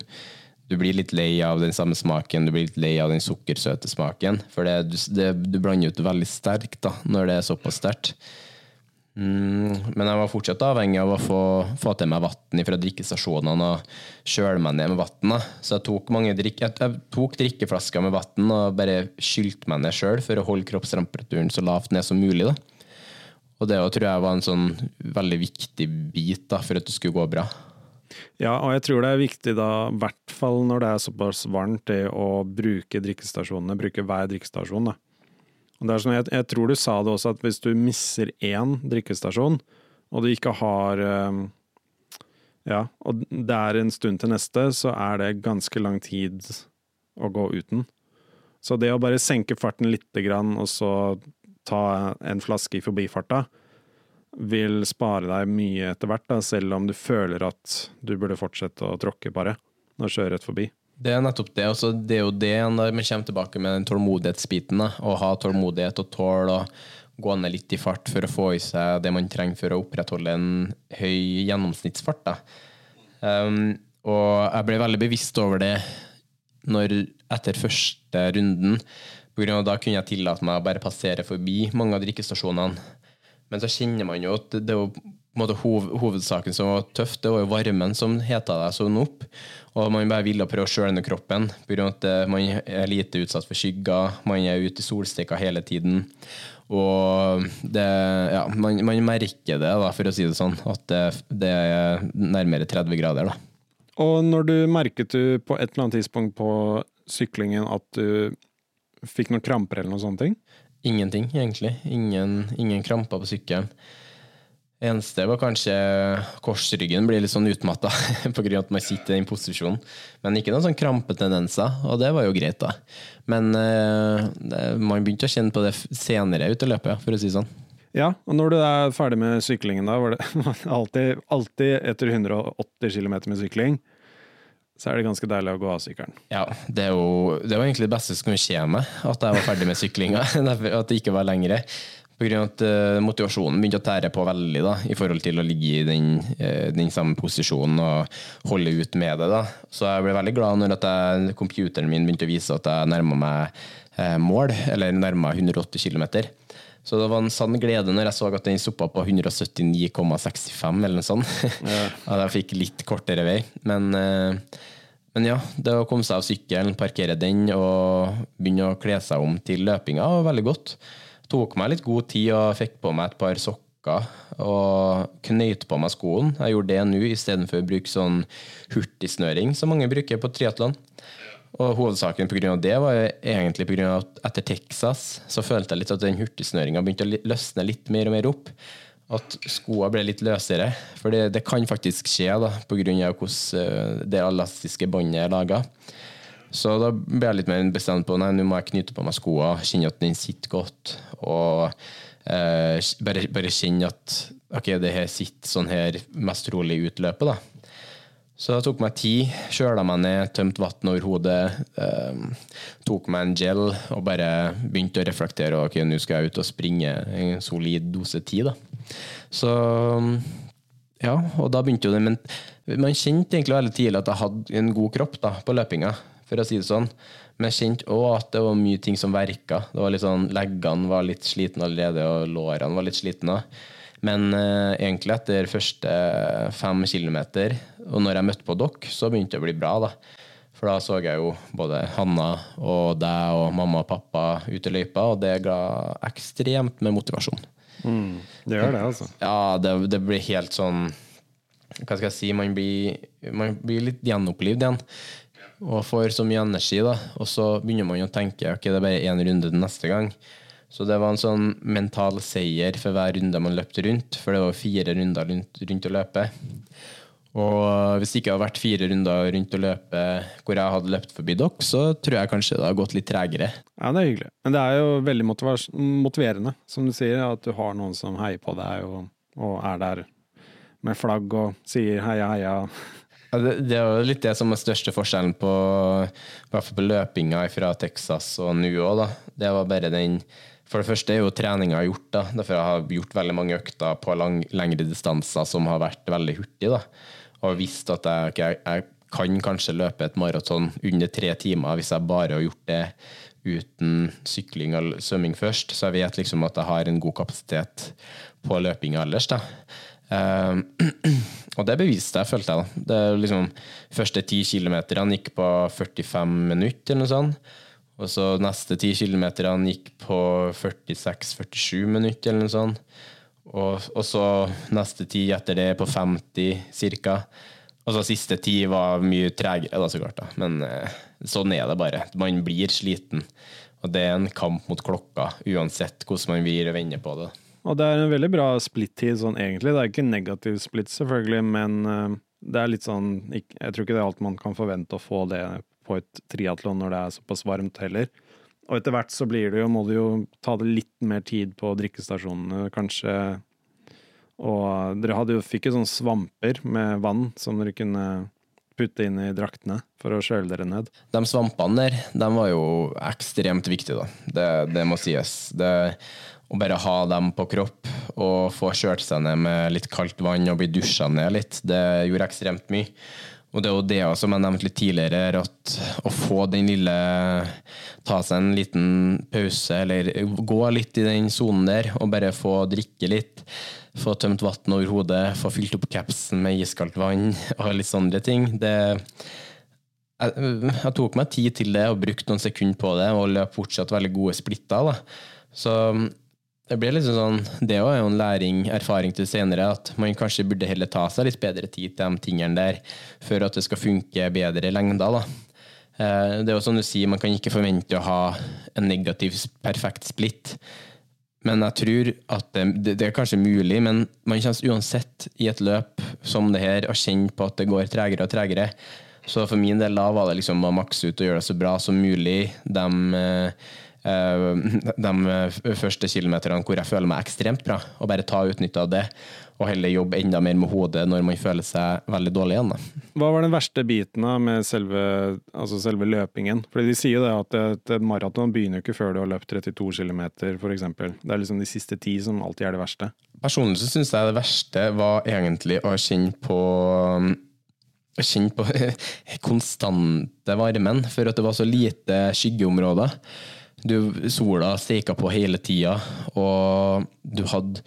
du blir litt lei av den samme smaken, du blir litt lei av den sukkersøte smaken. For det, det, du blander ut veldig sterkt da, når det er såpass sterkt. Mm, men jeg var fortsatt avhengig av å få, få til meg vann fra drikkestasjonene og kjøle meg ned med vann. Så jeg tok, drikke, jeg, jeg tok drikkeflasker med vann og bare skylte meg ned sjøl for å holde kroppstemperaturen så lavt ned som mulig. Da. Og det tror jeg var en sånn veldig viktig bit da, for at det skulle gå bra. Ja, og jeg tror det er viktig da, i hvert fall når det er såpass varmt, det å bruke drikkestasjonene, bruke hver drikkestasjon. da. Sånn, jeg, jeg, tror du sa det også, at hvis du misser én drikkestasjon, og du ikke har ehm, Ja, og det er en stund til neste, så er det ganske lang tid å gå uten. Så det å bare senke farten lite grann, og så ta en flaske i forbifarta, vil spare deg mye etter hvert, da, selv om du føler at du burde fortsette å tråkke bare og kjøre rett forbi. Det er nettopp det. Også, det er jo det når vi kommer tilbake med den tålmodighetsbiten. Å ha tålmodighet og tåle å gå ned litt i fart for å få i seg det man trenger for å opprettholde en høy gjennomsnittsfart. Um, og jeg ble veldig bevisst over det når, etter første runden. På grunn av Da kunne jeg tillate meg å bare passere forbi mange av drikkestasjonene. Men så kjenner man jo at det er jo måte, hov, hovedsaken som var tøff, det var jo varmen som heta deg sånn opp. Og man bare vil prøve å skjøle ned kroppen pga. at eh, man er lite utsatt for skygger, man er ute i solstikka hele tiden. Og det, ja, man, man, merker det, da, for å si det sånn, at det, det er nærmere 30 grader. Da. Og når du merket du på et eller annet tidspunkt på syklingen at du fikk noen kramper eller noen sånne ting? Ingenting, egentlig. Ingen, ingen kramper på sykkelen. Eneste var kanskje korsryggen blir litt sånn utmatta pga. at man sitter i den posisjonen. Men ikke noen sånn krampetendenser, og det var jo greit, da. Men uh, det, man begynte å kjenne på det senere ut i løpet, for å si det sånn. Ja, og når du er ferdig med syklingen, da, var det alltid, alltid etter 180 km med sykling, så er det ganske deilig å gå av sykkelen. Ja, det, jo, det var egentlig det beste som kunne skje meg, at jeg var ferdig med syklinga. at det ikke var lengre. Pga. at uh, motivasjonen begynte å tære på veldig da, i forhold til å ligge i den, uh, den samme posisjonen og holde ut med det. da. Så jeg ble veldig glad når jeg, computeren min begynte å vise at jeg nærma meg uh, mål, eller nærma 180 km. Så det var en sann glede når jeg så at den stoppa på 179,65 eller noe sånt. Ja. at jeg fikk litt kortere vei. Men, men ja, det å komme seg av sykkelen, parkere den og begynne å kle seg om til løpinga var veldig godt tok meg litt god tid og fikk på meg et par sokker og knøyt på meg skoen. Jeg gjorde det nå istedenfor å bruke sånn hurtigsnøring som mange bruker på triatlon. Og hovedsaken pga. det var egentlig pga. at etter Texas så følte jeg litt at den hurtigsnøringa begynte å løsne litt mer og mer opp. At skoene ble litt løsere. For det, det kan faktisk skje da, pga. hvordan eh, det elastiske båndet er laga. Så da ble jeg litt mer bestemt på nei, nå må jeg knyte på meg skoene, kjenne at den sitter godt. Og eh, bare, bare kjenne at ok, det her sitter sånn her mest rolig i utløpet. da. Så det tok meg tid, kjøla meg ned, tømte vann over hodet. Eh, tok meg en gel og bare begynte å reflektere. Ok, nå skal jeg ut og springe en solid dose tid. da. Så ja, og da begynte jo det. Men man kjente egentlig veldig tidlig at jeg hadde en god kropp da, på løpinga for å si det sånn. Men jeg kjente òg at det var mye ting som verka. Det var litt sånn, Leggene var litt slitne allerede, og lårene var litt slitne. Men eh, egentlig etter første fem kilometer, og når jeg møtte på dere, så begynte det å bli bra. da. For da så jeg jo både Hanna og deg og mamma og pappa ute i løypa, og det ga ekstremt med motivasjon. Mm, det gjør det, altså. Ja, det, det blir helt sånn Hva skal jeg si? Man blir, man blir litt gjenopplivd igjen og får så mye energi, da. Og så begynner man å tenke ok, det er bare én runde den neste gang. Så det var en sånn mental seier for hver runde man løpte rundt, for det var fire runder rundt, å løpe. Og hvis det ikke hadde vært fire runder rundt å løpe hvor jeg hadde løpt forbi dere, så tror jeg kanskje det hadde gått litt tregere. Ja, det er hyggelig. Men det er jo veldig motiverende, som du sier, at du har noen som heier på deg og, og er der med flagg og sier heia, heia. Ja, det, det er jo litt det som er største forskjellen på, på løpinga fra Texas og nå òg. Det var bare den For det første er jo treninga gjort, da. Derfor har jeg gjort veldig mange økter på lang, lengre distanser som har vært veldig hurtige, da. Og visst at jeg, jeg, jeg kan kanskje løpe et maraton under tre timer hvis jeg bare har gjort det uten sykling og svømming først. Så jeg vet liksom at jeg har en god kapasitet på løpinga ellers. da. Uh, og det beviste jeg, følte jeg. da. Det liksom, første ti kilometerne gikk på 45 minutter, eller noe sånt. Og så neste ti kilometerne gikk på 46-47 minutter, eller noe sånt. Og, og, så neste ti etter det på 50 ca. Og så siste ti var mye tregere, da, så klart. da. Men uh, sånn er det bare. Man blir sliten. Og det er en kamp mot klokka, uansett hvordan man vrir og vender på det. Og det er en veldig bra splittid sånn egentlig. Det er ikke negativ split, selvfølgelig, men uh, det er litt sånn Jeg tror ikke det er alt man kan forvente å få det på et triatlon når det er såpass varmt heller. Og etter hvert så blir det jo, må du jo ta det litt mer tid på drikkestasjonene, kanskje. Og dere hadde jo, fikk jo sånne svamper med vann som dere kunne putte inn i draktene for å kjøle dere ned. De svampene der, de var jo ekstremt viktige, da. Det, det må sies. Det, å bare ha dem på kropp og få kjørt seg ned med litt kaldt vann og bli dusja ned litt, det gjorde ekstremt mye. Og det er jo det som jeg nevnte litt tidligere, at å få den lille Ta seg en liten pause, eller gå litt i den sonen der og bare få drikke litt. Få tømt vann over hodet, få fylt opp capsen med iskaldt vann og litt sånne ting. Det jeg, jeg, tok meg tid til det og brukte noen sekunder på det, og løp fortsatt veldig gode splitter. Da. Så det blir liksom sånn, det er jo en læring, erfaring til senere, at man kanskje burde heller ta seg litt bedre tid til de tingene der, for at det skal funke bedre i lengda. da. Eh, det er jo som du sier, Man kan ikke forvente å ha en negativ, perfekt splitt. Men jeg tror at det, det, er kanskje mulig, men man kommer uansett i et løp som det her å kjenne på at det går tregere og tregere. Så for min del da var det liksom å makse ut og gjøre det så bra som mulig. De Eh, de første kilometerne hvor jeg føler meg ekstremt bra, og bare ta utnytte av det. Og heller jobbe enda mer med hodet når man føler seg veldig dårlig igjen. Da. Hva var den verste biten med selve, altså selve løpingen? Fordi De sier jo det at et, maraton begynner ikke før du har løpt 32 km, f.eks. Det er liksom de siste ti som alltid er det verste. Personlig så syns jeg det verste var egentlig å kjenne på kjenne på konstante varmen, for at det var så lite skyggeområder. Du, sola steika på hele tida, og du hadde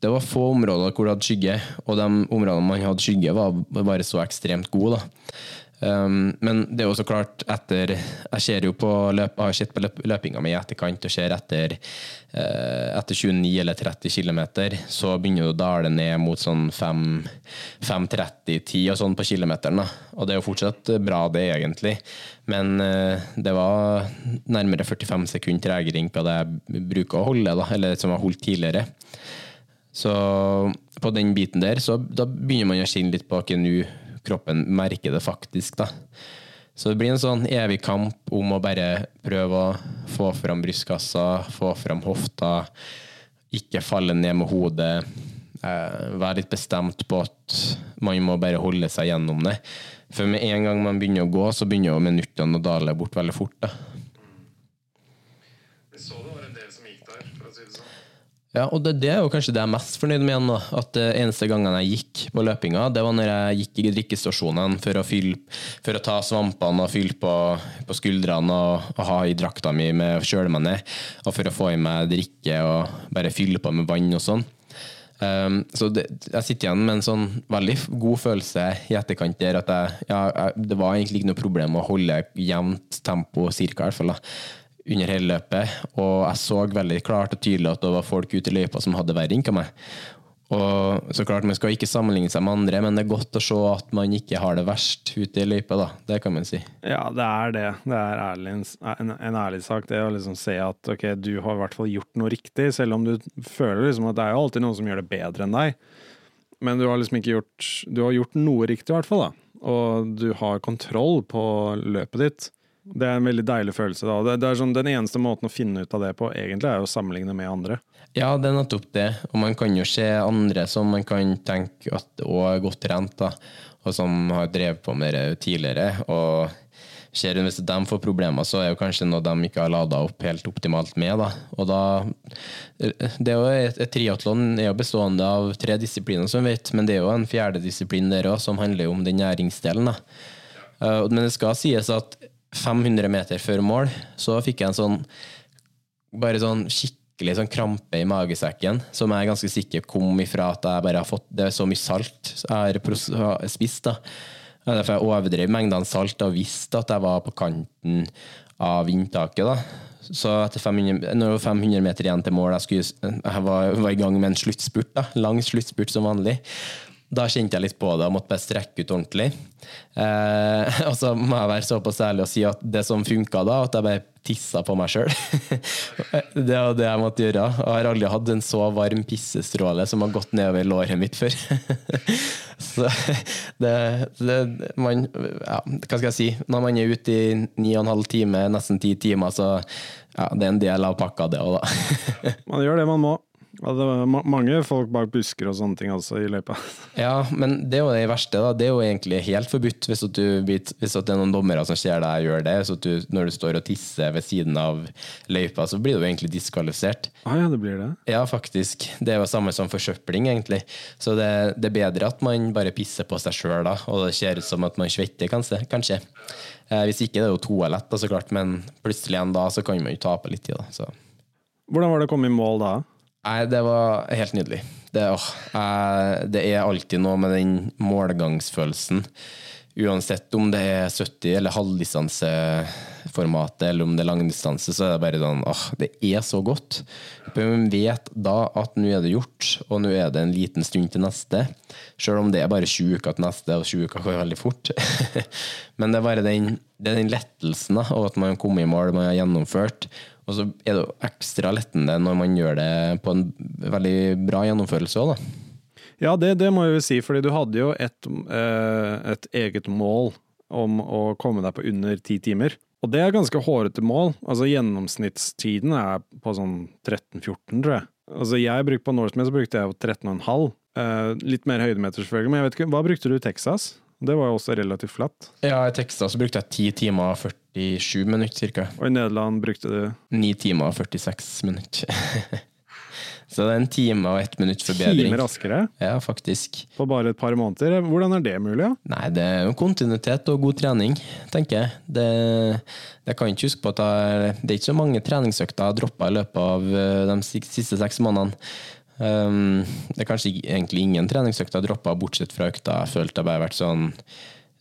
Det var få områder hvor du hadde skygge, og de områdene man hadde skygge, var bare så ekstremt gode. da. Um, men det er jo så klart etter Jeg ser jo på løp, har sett på løp, løpinga mi i etterkant og ser etter uh, etter 29 eller 30 km, så begynner det å dale ned mot sånn 5.30-10 og sånn på kilometeren. Og det er jo fortsatt bra, det, egentlig. Men uh, det var nærmere 45 sekunder tregring på det jeg bruker å holde, da, eller som jeg har holdt tidligere. Så på den biten der, så da begynner man å kjenne litt på hva nå kroppen merker det faktisk. da. Så det blir en sånn evig kamp om å bare prøve å få fram brystkassa, få fram hofta, ikke falle ned med hodet. Eh, være litt bestemt på at man må bare holde seg gjennom det. For med en gang man begynner å gå, så begynner jo minuttene å dale bort veldig fort. da. Ja, og det, det, er jo kanskje det jeg er mest fornøyd med igjen. da, at det Eneste gangen jeg gikk på løpinga, det var når jeg gikk i drikkestasjonene for å, fylle, for å ta svampene og fylle på, på skuldrene og, og, ha i drakta mi med å kjøle meg ned, og for å få i meg drikke og bare fylle på med vann og sånn. Um, så det, jeg sitter igjen med en sånn veldig god følelse i etterkant der at jeg, ja, jeg, det var egentlig ikke noe problem å holde jevnt tempo, cirka, i hvert fall. da under hele løpet, og jeg så veldig klart og tydelig at det var folk ute i løypa som hadde verre enn meg. Og så klart, Man skal ikke sammenligne seg med andre, men det er godt å se at man ikke har det verst ute i løypa. da, Det kan man si. Ja, det er det. Det er ærlig, en, en, ærlig sak. Det å liksom se at ok, du har i hvert fall gjort noe riktig, selv om du føler liksom at det er jo alltid noen som gjør det bedre enn deg. Men du har liksom ikke gjort Du har gjort noe riktig, i hvert fall. da. Og du har kontroll på løpet ditt. Det er en veldig deilig følelse. da. Det, det er sånn, Den eneste måten å finne ut av det på, egentlig, er å sammenligne med andre. Ja, det er nettopp det. Og man kan jo se andre som man kan tenke at òg er godt trent, da, og som har drevet på med det tidligere. og ser Hvis de får problemer, så er det kanskje noe de ikke har lada opp helt optimalt med. Da. Og da, det er jo et, et Triatlon er jo bestående av tre disipliner, som vet, men det er jo en fjerde disiplin der òg, som handler om den næringsdelen. Da. Uh, men det skal sies at 500 meter før mål så fikk jeg en sånn bare sånn skikkelig sånn krampe i magesekken, som jeg ganske sikker kom ifra at jeg bare har fått Det er så mye salt jeg har spist. da. Derfor jeg overdrev mengdene salt og visste at jeg var på kanten av inntaket. da. Så etter 500, når det var 500 meter igjen til mål, jeg, skulle, jeg var, var, i gang med en sluttspurt. da, Lang sluttspurt som vanlig. Da kjente jeg litt på det og måtte bare strekke ut ordentlig. Eh, og så må jeg være såpass ærlig og si at det som funka da, at jeg bare tissa på meg sjøl. det var det jeg måtte gjøre. Og jeg har aldri hatt en så varm pissestråle som har gått nedover låret mitt før. så det, det man, ja, Hva skal jeg si? Når man er ute i ni og en halv time, nesten ti timer, så ja, det er en del av pakka, det òg, da. man gjør det man må. Ja, det var mange folk bak busker og sånne ting altså i løypa. Ja, men det er jo det verste. da. Det er jo egentlig helt forbudt hvis, du, hvis det er noen dommere som ser deg gjøre det. Så du, når du står og tisser ved siden av løypa, så blir du egentlig diskvalifisert. Ah, ja, det blir det? Ja, faktisk. Det er jo samme som forsøpling, egentlig. Så det, det er bedre at man bare pisser på seg sjøl da, og det ser ut som at man svetter, kanskje. kanskje. Eh, hvis ikke det er jo toalett, da, så klart, men plutselig en dag så kan man jo tape litt i det. Så. Hvordan var det å komme i mål da? Nei, det var helt nydelig. Det, åh, det, er alltid noe med den målgangsfølelsen. Uansett om det er 70- eller halvdistanseformatet, eller om det er langdistanse, så er det bare sånn åh, det er så godt. Man vet da at nå er det gjort, og nå er det en liten stund til neste. Selv om det er bare 20 uker til neste, og 20 uker går veldig fort. Men det er bare den, det er den lettelsen da, av at man har kommet i mål, man har gjennomført. Og så er det jo ekstra lettende når man gjør det på en veldig bra gjennomførelse òg, da. Ja, det, det, må jeg jo si, fordi du hadde jo et, eh, et, eget mål om å komme deg på under ti timer. Og det er ganske hårete mål. Altså Gjennomsnittstiden er på sånn 13-14, tror jeg. Altså Jeg brukte På Norseman så brukte jeg jo 13,5. Eh, litt mer høydemeter, selvfølgelig. Men jeg vet ikke, hva brukte du i Texas? Det var jo også relativt flatt. Ja, i Texas brukte jeg 10 timer og 47 minutter ca. Og i Nederland brukte du 9 timer og 46 minutter. så det er en time og ett minutt forbedring. Time raskere? Ja, faktisk. På bare et par måneder? Hvordan er det mulig? Ja? Nei, Det er jo kontinuitet og god trening, tenker jeg. Det, jeg kan ikke huske på at jeg, det er ikke så mange treningsøkter jeg har droppa i løpet av eh, de siste seks månedene. Um, det er kanskje egentlig ingen treningsøkter jeg har droppa, bortsett fra økta jeg følte jeg bare har vært sånn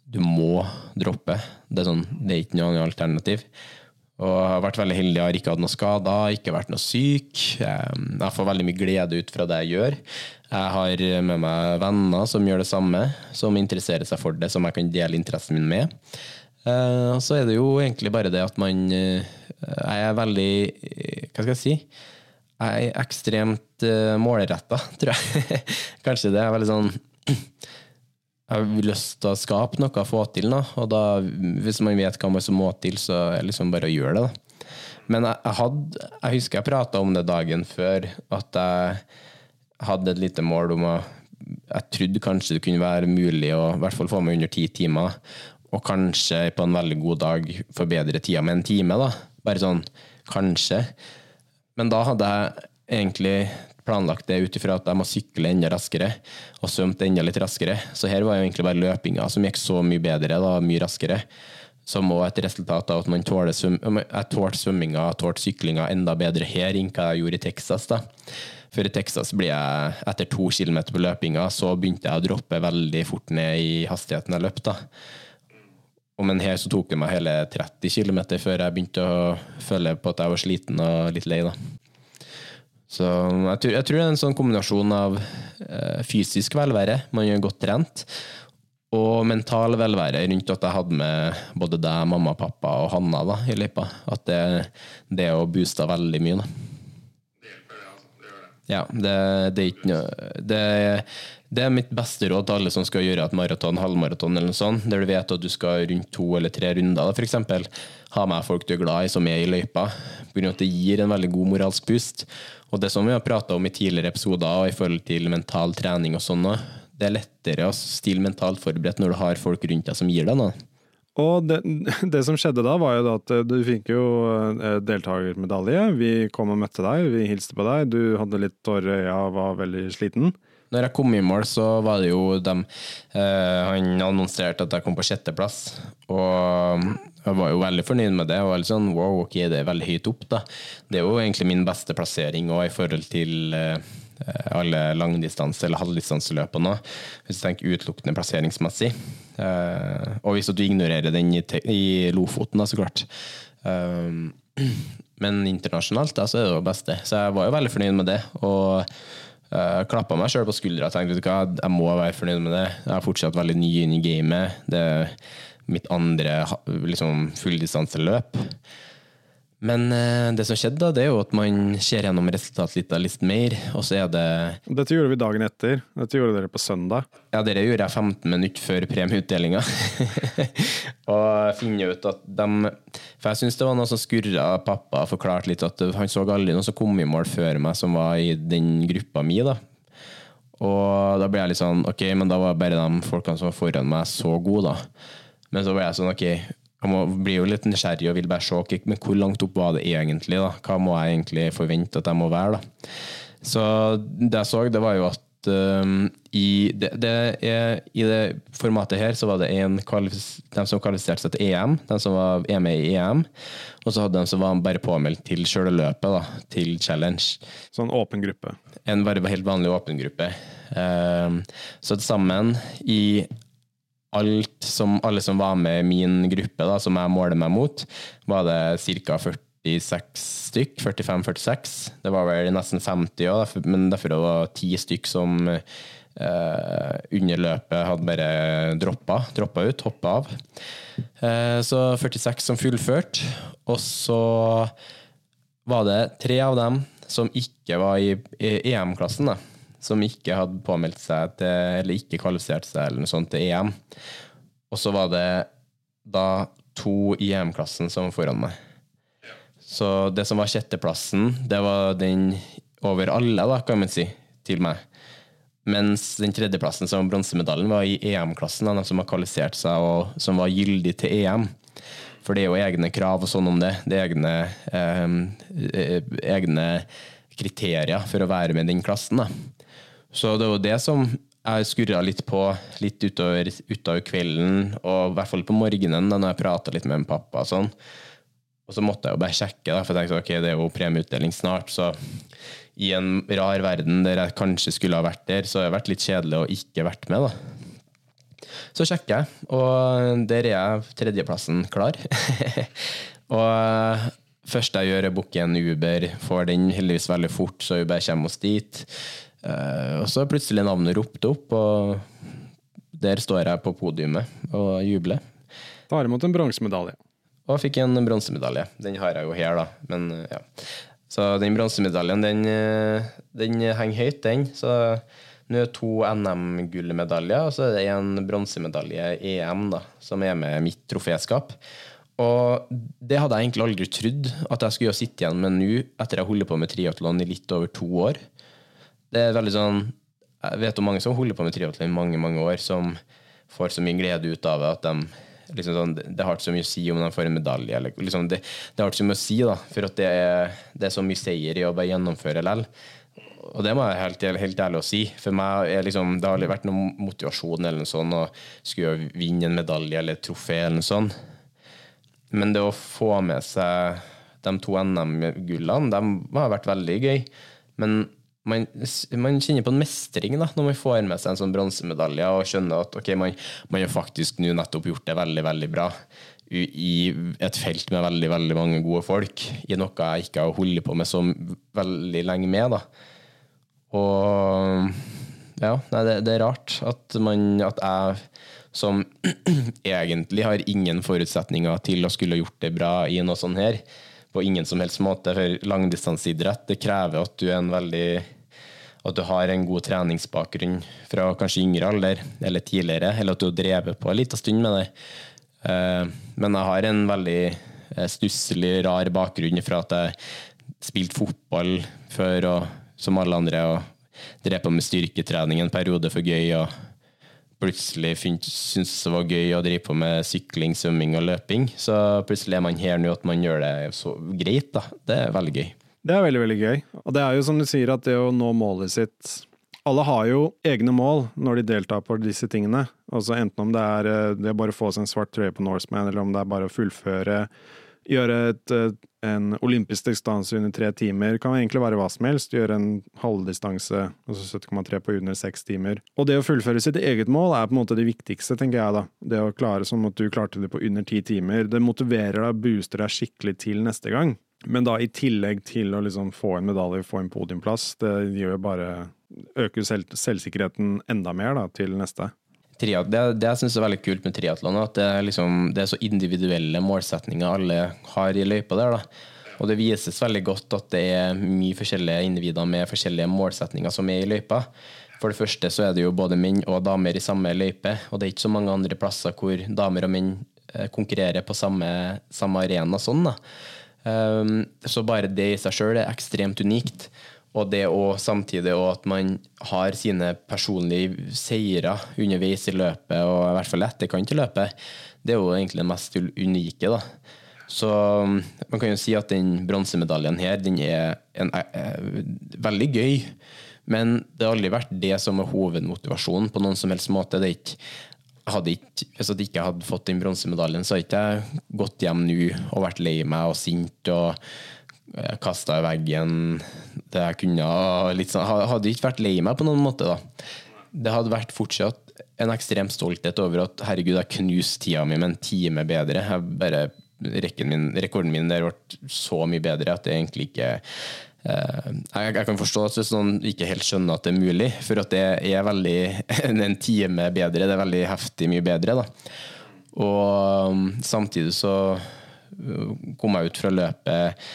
Du må droppe. Det er, sånn, det er ikke noe annet alternativ. Og jeg har vært veldig heldig, jeg har ikke hatt noe skader, ikke vært noe syk. Jeg får veldig mye glede ut fra det jeg gjør. Jeg har med meg venner som gjør det samme, som interesserer seg for det, som jeg kan dele interessen min med. Eh, og så er det jo egentlig bare det at man eh, Jeg er veldig Hva skal jeg si? Jeg er ekstremt uh, målretta, tror jeg. Kanskje det er veldig sånn Jeg har lyst til å skape noe, få til noe. Og da, hvis man vet hva man må til, så er det liksom bare å gjøre det. Da. Men jeg, jeg, hadde, jeg husker jeg prata om det dagen før, at jeg hadde et lite mål om å Jeg trodde kanskje det kunne være mulig å i hvert fall få meg under ti timer, og kanskje på en veldig god dag forbedre tida med en time. da. Bare sånn kanskje. Men da hadde jeg egentlig planlagt det ut ifra at jeg må sykle enda raskere og svømte enda litt raskere. Så her var jo egentlig bare løpinga som gikk så mye bedre, da, mye raskere. Som òg et resultat av at man tåler svøm jeg tålte svømminga tålte syklinga enda bedre her enn hva jeg gjorde i Texas. da. For i Texas ble jeg, etter to kilometer på løpinga, så begynte jeg å droppe veldig fort ned i hastigheten jeg løp. da. Men her så tok det meg hele 30 km før jeg begynte å føle på at jeg var sliten og litt lei. da. Så jeg tror, jeg tror, det er en sånn kombinasjon av eh, fysisk velvære, man gjør godt trent, og mental velvære rundt at jeg hadde med både deg, mamma, pappa og Hanna da, i løypa. At det, det å boosta veldig mye. da. Ja, det, det, er ikke noe det, er mitt beste råd til alle som skal gjøre et maraton, halvmaraton eller noe sånt, der du vet at du skal rundt to eller tre runder, f.eks. Ha med folk du er glad i, som er i løypa. Av at det gir en veldig god moralsk pust. Og det som vi har prata om i tidligere episoder i forhold til mental trening og sånn, det er lettere å stille mentalt forberedt når du har folk rundt deg som gir deg noe. Og det, det, som skjedde da, var jo da at du fikk jo eh, deltakermedalje. Vi kom og møtte deg, vi hilste på deg. Du hadde litt tårer i øya og var veldig sliten. Når jeg kom i mål, så var det jo dem eh, Han annonserte at jeg kom på sjetteplass. Og jeg var jo veldig fornøyd med det. og var litt sånn, wow, ok, Det er veldig høyt opp. da. Det er jo egentlig min beste plassering og i forhold til eh, alle langdistanse- eller halvdistanseløpene. Hvis du tenker utelukkende plasseringsmessig. Eh, og hvis du ignorerer den i, i Lofoten, da, så klart. Um, men internasjonalt da, så er det det beste. Så jeg var jo veldig fornøyd med det. og Uh, Klappa meg sjøl på skuldra og tenkte vet du hva, jeg må være fornøyd med det. Jeg er fortsatt veldig ny inn i gamet. Det er mitt andre liksom, fulldistanseløp. Men uh, det som skjedde, da, det er jo at man ser gjennom resultatlista litt mer, og så er det Dette gjorde vi dagen etter. Dette gjorde dere på søndag. Ja, det gjorde jeg 15 minutter før premieutdelinga. og finner ut at de For jeg syns det var noe som skurra. Pappa forklarte litt at han så aldri noen som kom i mål før meg, som var i den gruppa mi. da. Og da ble jeg litt sånn Ok, men da var bare de folkene som var foran meg, så gode, da. Men så ble jeg sånn Ok, jeg blir jo litt nysgjerrig og vil bare se men hvor langt opp var det egentlig. da? Hva må jeg egentlig forvente at jeg må være? da? Så det jeg så, det var jo at um, i, det, det er, i, det, formatet her så var det en de som kvalifiserte seg til EM, de som var med i EM. Og så hadde de som var bare påmeldt til sjøle løpet, da, til challenge. Så en åpen gruppe? En bare helt vanlig åpen gruppe. Um, så til sammen i alt som, alle som var med i min gruppe, da, som jeg måler meg mot, var det ca. 46 stykk. 45-46. Det var vel nesten 50 òg, men derfor det var ti stykk som eh, under løpet hadde bare droppa, droppa ut, hoppa av. Eh, så 46 som fullførte. Og så var det tre av dem som ikke var i EM-klassen. da som ikke hadde påmeldt seg til, eller ikke kvalifisert seg eller noe sånt til EM. Og så var det da to i EM-klassen som var foran meg. Så det som var sjetteplassen, det var den over alle, da, kan man si, til meg. Mens den tredjeplassen, som var bronsemedaljen, var i EM-klassen, de som har kvalifisert seg og som var gyldig til EM. For det er jo egne krav og sånn om det. Det er egne, eh, egne kriterier for å være med i den klassen. da. Så det var det som jeg skurra litt på litt utover, utover, kvelden, og i hvert fall på morgenen da når jeg prata litt med pappa. og sånn. Og så måtte jeg jo bare sjekke, da, for jeg tenkte ok, det er jo premieutdeling snart. Så i en rar verden der jeg kanskje skulle ha vært der, så har det vært litt kjedelig å ikke vært med. da. Så sjekker jeg, og der er jeg tredjeplassen klar. og først jeg gjør, er booke en Uber, får den heldigvis veldig fort, så bare kommer oss dit. Uh, og så plutselig navnet ropte opp, og der står jeg på podiumet og jubler. Tar imot en bronsemedalje. Og fikk en bronsemedalje. Den har jeg jo her, da. Men, ja. Så den bronsemedaljen, den, eh, den, henger høyt, den. Så nå er det to NM-gullmedaljer, og så er det en bronsemedalje EM, da, som er med mitt troféskap. Og det hadde jeg egentlig aldri trodd at jeg skulle sitte igjen med nå, etter jeg holder på med triatlon i litt over to år. Det er veldig sånn Jeg vet om mange som holder på med triatlon i mange mange år, som får så mye glede ut av at de liksom sånn, Det har ikke så mye å si om de får en medalje. Eller, liksom, det, det, har ikke så mye å si, da, for det er, det er så mye seier i å bare gjennomføre likevel. Og det må jeg helt, helt ærlig å si. For meg er liksom, Det har aldri vært noen motivasjon eller noe sånt å skulle vinne en medalje eller et trofé eller noe sånt. Men det å få med seg de to NM-gullene, de har vært veldig gøy. Men man, man, kjenner på en mestring da, når man får med seg en sånn bronsemedalje og skjønner at okay, man, man har faktisk nå nettopp gjort det veldig veldig bra i et felt med veldig veldig mange gode folk, i noe jeg ikke har holdt på med så veldig lenge med. da. Og ja, nei, det, det, er rart at, man, at jeg som egentlig har ingen forutsetninger til å skulle gjort det bra i noe sånt her, på ingen som helst måte. For langdistanseidrett det krever at du er en veldig at du har en god treningsbakgrunn fra kanskje yngre alder, eller tidligere, eller at du har drevet på en liten stund med det. Eh, men jeg har en veldig eh, stusslig, rar bakgrunn fra at jeg spilte fotball før, og, som alle andre, og drev på med styrketrening en periode for gøy. og plutselig syntes det var gøy å drive på med sykling, svømming og løping. Så plutselig er man her nå at man gjør det så greit. da. Det er veldig gøy. Det er veldig, veldig gøy. Og det er jo som du sier, at det å nå målet sitt Alle har jo egne mål når de deltar på disse tingene. Altså Enten om det er eh, det bare å få seg en svart trøye på Norseman, eller om det er bare å fullføre gjøre et, eh, en olympisk distanse under tre timer. Kan egentlig være hva som helst. Gjøre en halvdistanse, altså 70,3 på under seks timer. Og det å fullføre sitt eget mål er på en måte det viktigste, tenker jeg da. Det å klare som at du klarte det på under ti timer. Det motiverer deg, booster deg skikkelig til neste gang. Men da i tillegg til å liksom få en medalje, få en podiumplass, det gjør bare Øker selv, selvsikkerheten enda mer da, til neste. Triat, det, det jeg syns er veldig kult med triatlon, at det er, liksom, det er, så individuelle målsetninger alle har i løypa der. da. Og det vises veldig godt at det er mye forskjellige individer med forskjellige målsetninger som er i løypa. For det første så er det jo både menn og damer i samme løype, og det er ikke så mange andre plasser hvor damer og menn eh, konkurrerer på samme, samme arena sånn. da. Um, så bare det i seg sjøl er ekstremt unikt. Og det å samtidig og at man har sine personlige seire underveis i løpet, og i hvert fall etterkant i løpet, det er jo egentlig det mest unike. da. Så um, man kan jo si at den bronsemedaljen her, den er, en, er, eh, er veldig gøy. Men det har aldri vært det som er hovedmotivasjonen på noen som helst måte. Det er ikke hadde ikke, hvis jeg ikke hadde fått den bronsemedaljen, så hadde ikke jeg gått hjem nå og vært lei meg og sint og eh, kasta i veggen det jeg kunne. Sånn, hadde ikke vært lei meg på noen måte. da. Det hadde vært fortsatt en ekstrem stolthet over at herregud, jeg knuste tida mi med en time bedre. Jeg bare, min, rekorden min der ble så mye bedre at det egentlig ikke jeg, jeg, kan forstå at hvis noen ikke helt skjønner at det er mulig, for at det er veldig en time bedre. Det er veldig heftig mye bedre. Da. Og um, samtidig så uh, kom jeg ut fra løpet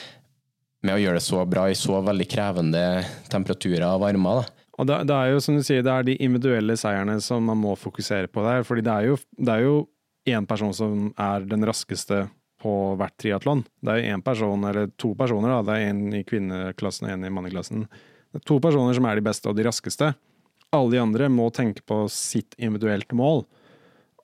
med å gjøre det så bra i så veldig krevende temperaturer og varmer. Og det, det, er jo som du sier, det er de individuelle seierne som man må fokusere på der. fordi det er jo én person som er den raskeste på hvert triatlon. Det er én person, eller to personer, da. det er én i kvinneklassen og én i manneklassen. Det er to personer som er de beste og de raskeste. Alle de andre må tenke på sitt individuelt mål.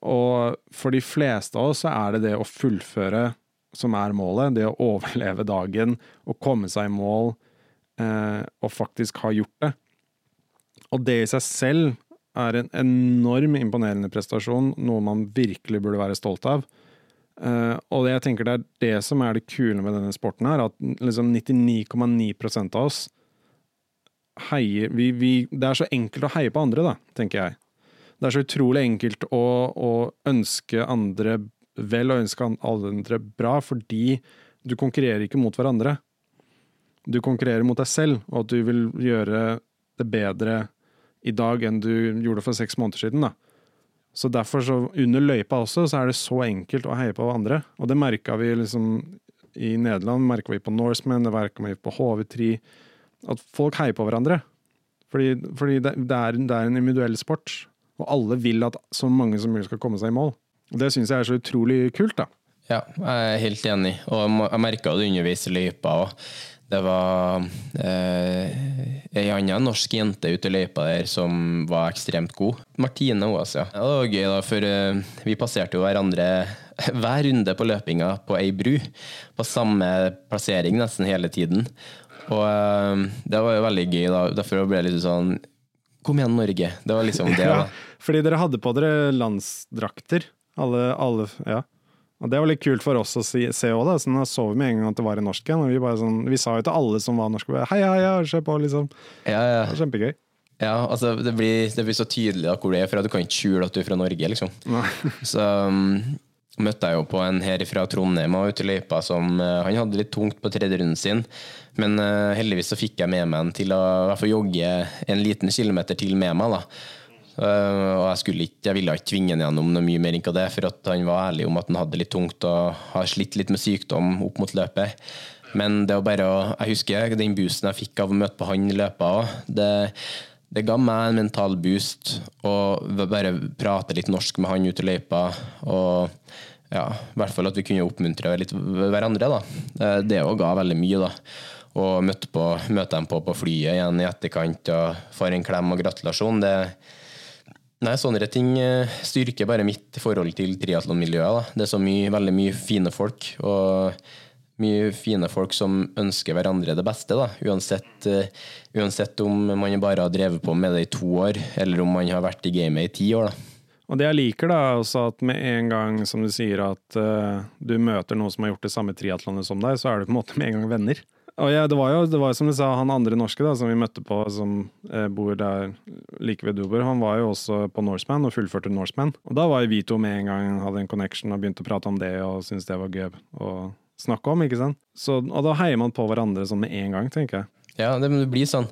Og for de fleste av oss så er det det å fullføre som er målet. Det å overleve dagen og komme seg i mål eh, og faktisk ha gjort det. Og det i seg selv er en enorm imponerende prestasjon, noe man virkelig burde være stolt av. Uh, og jeg tenker det er det som er det kule med denne sporten, her, at liksom 99,9% av oss heier vi, vi, Det er så enkelt å heie på andre, da, tenker jeg. Det er så utrolig enkelt å, å ønske andre vel og ønske alle andre bra, fordi du konkurrerer ikke mot hverandre. Du konkurrerer mot deg selv, og at du vil gjøre det bedre i dag enn du gjorde for seks måneder siden. da. Så derfor, så under løypa også, så er det så enkelt å heie på andre. Og det merka vi liksom i Nederland, merka vi på Norseman, det merka vi på HV3. At folk heier på hverandre. Fordi, fordi det, det, er, det, er, en individuell sport. Og alle vil at så mange som mulig skal komme seg i mål. Og det syns jeg er så utrolig kult, da. Ja, jeg er helt enig. Og jeg merka det underveis i løypa òg. Det var eh, ei anna norsk jente ute i løypa der som var ekstremt god. Martine Oas, ja. Det var gøy, da, for eh, vi passerte jo hverandre hver runde på løpinga på ei bru. På samme plassering nesten hele tiden. Og eh, det var jo veldig gøy, da. Derfor ble det litt sånn Kom igjen, Norge. Det var liksom det. ja, fordi dere hadde på dere landsdrakter. Alle, alle Ja. Og Det var litt kult for oss å si, se òg, så da så vi med en gang at det var i norsk igjen. Og vi, sånn, vi sa jo til alle som var norske, hei, hei, hei, se på, liksom. Ja, ja. Det var kjempegøy. Ja, altså det blir, det blir, så tydelig da hvor du er fra. Du kan ikke skjule at du er fra Norge, liksom. så um, møtte jeg jo på en her fra Trondheim og ute i løypa som uh, Han hadde litt tungt på tredje runden sin, men uh, heldigvis så fikk jeg med meg en til å jogge en liten kilometer til med meg. da og jeg, skulle ikke, jeg ville ikke tvinge ham gjennom noe mye mer enn det, for at han var ærlig om at han hadde litt tungt og har slitt litt med sykdom opp mot løpet. Men det å bare Jeg husker den boosten jeg fikk av å møte på han i løpet òg. Det, det ga meg en mental boost å bare prate litt norsk med han ute i løypa. Og ja, i hvert fall at vi kunne oppmuntre litt hverandre. da. Det òg ga veldig mye. da. Og møtte, på, møtte dem på på flyet igjen i etterkant og får en klem og gratulasjon. Det, nei, Sånne ting eh, styrker bare mitt forhold til triatlonmiljøet. Det er så mye, veldig mye fine folk. og mye fine folk som ønsker hverandre det beste. Da. Uansett, uh, uansett om man bare har drevet på med det i to år, eller om man har vært i gamet i ti år. Da. Og det jeg liker, da, også at med en gang som du sier at uh, du møter noen som har gjort det samme triatlonet som deg, så er du på en måte med en gang venner. Ja, det var jo det var som du sa, han andre norske da, som vi møtte på, som eh, bor der like ved Duber, han var jo også på Norseman og fullførte Norseman. Og da var jo vi to med en gang hadde en connection og begynte å prate om det og syntes det var gøy. å snakke om, ikke sant? Så, og da heier man på hverandre sånn med en gang, tenker jeg. Ja, det, det blir sånn.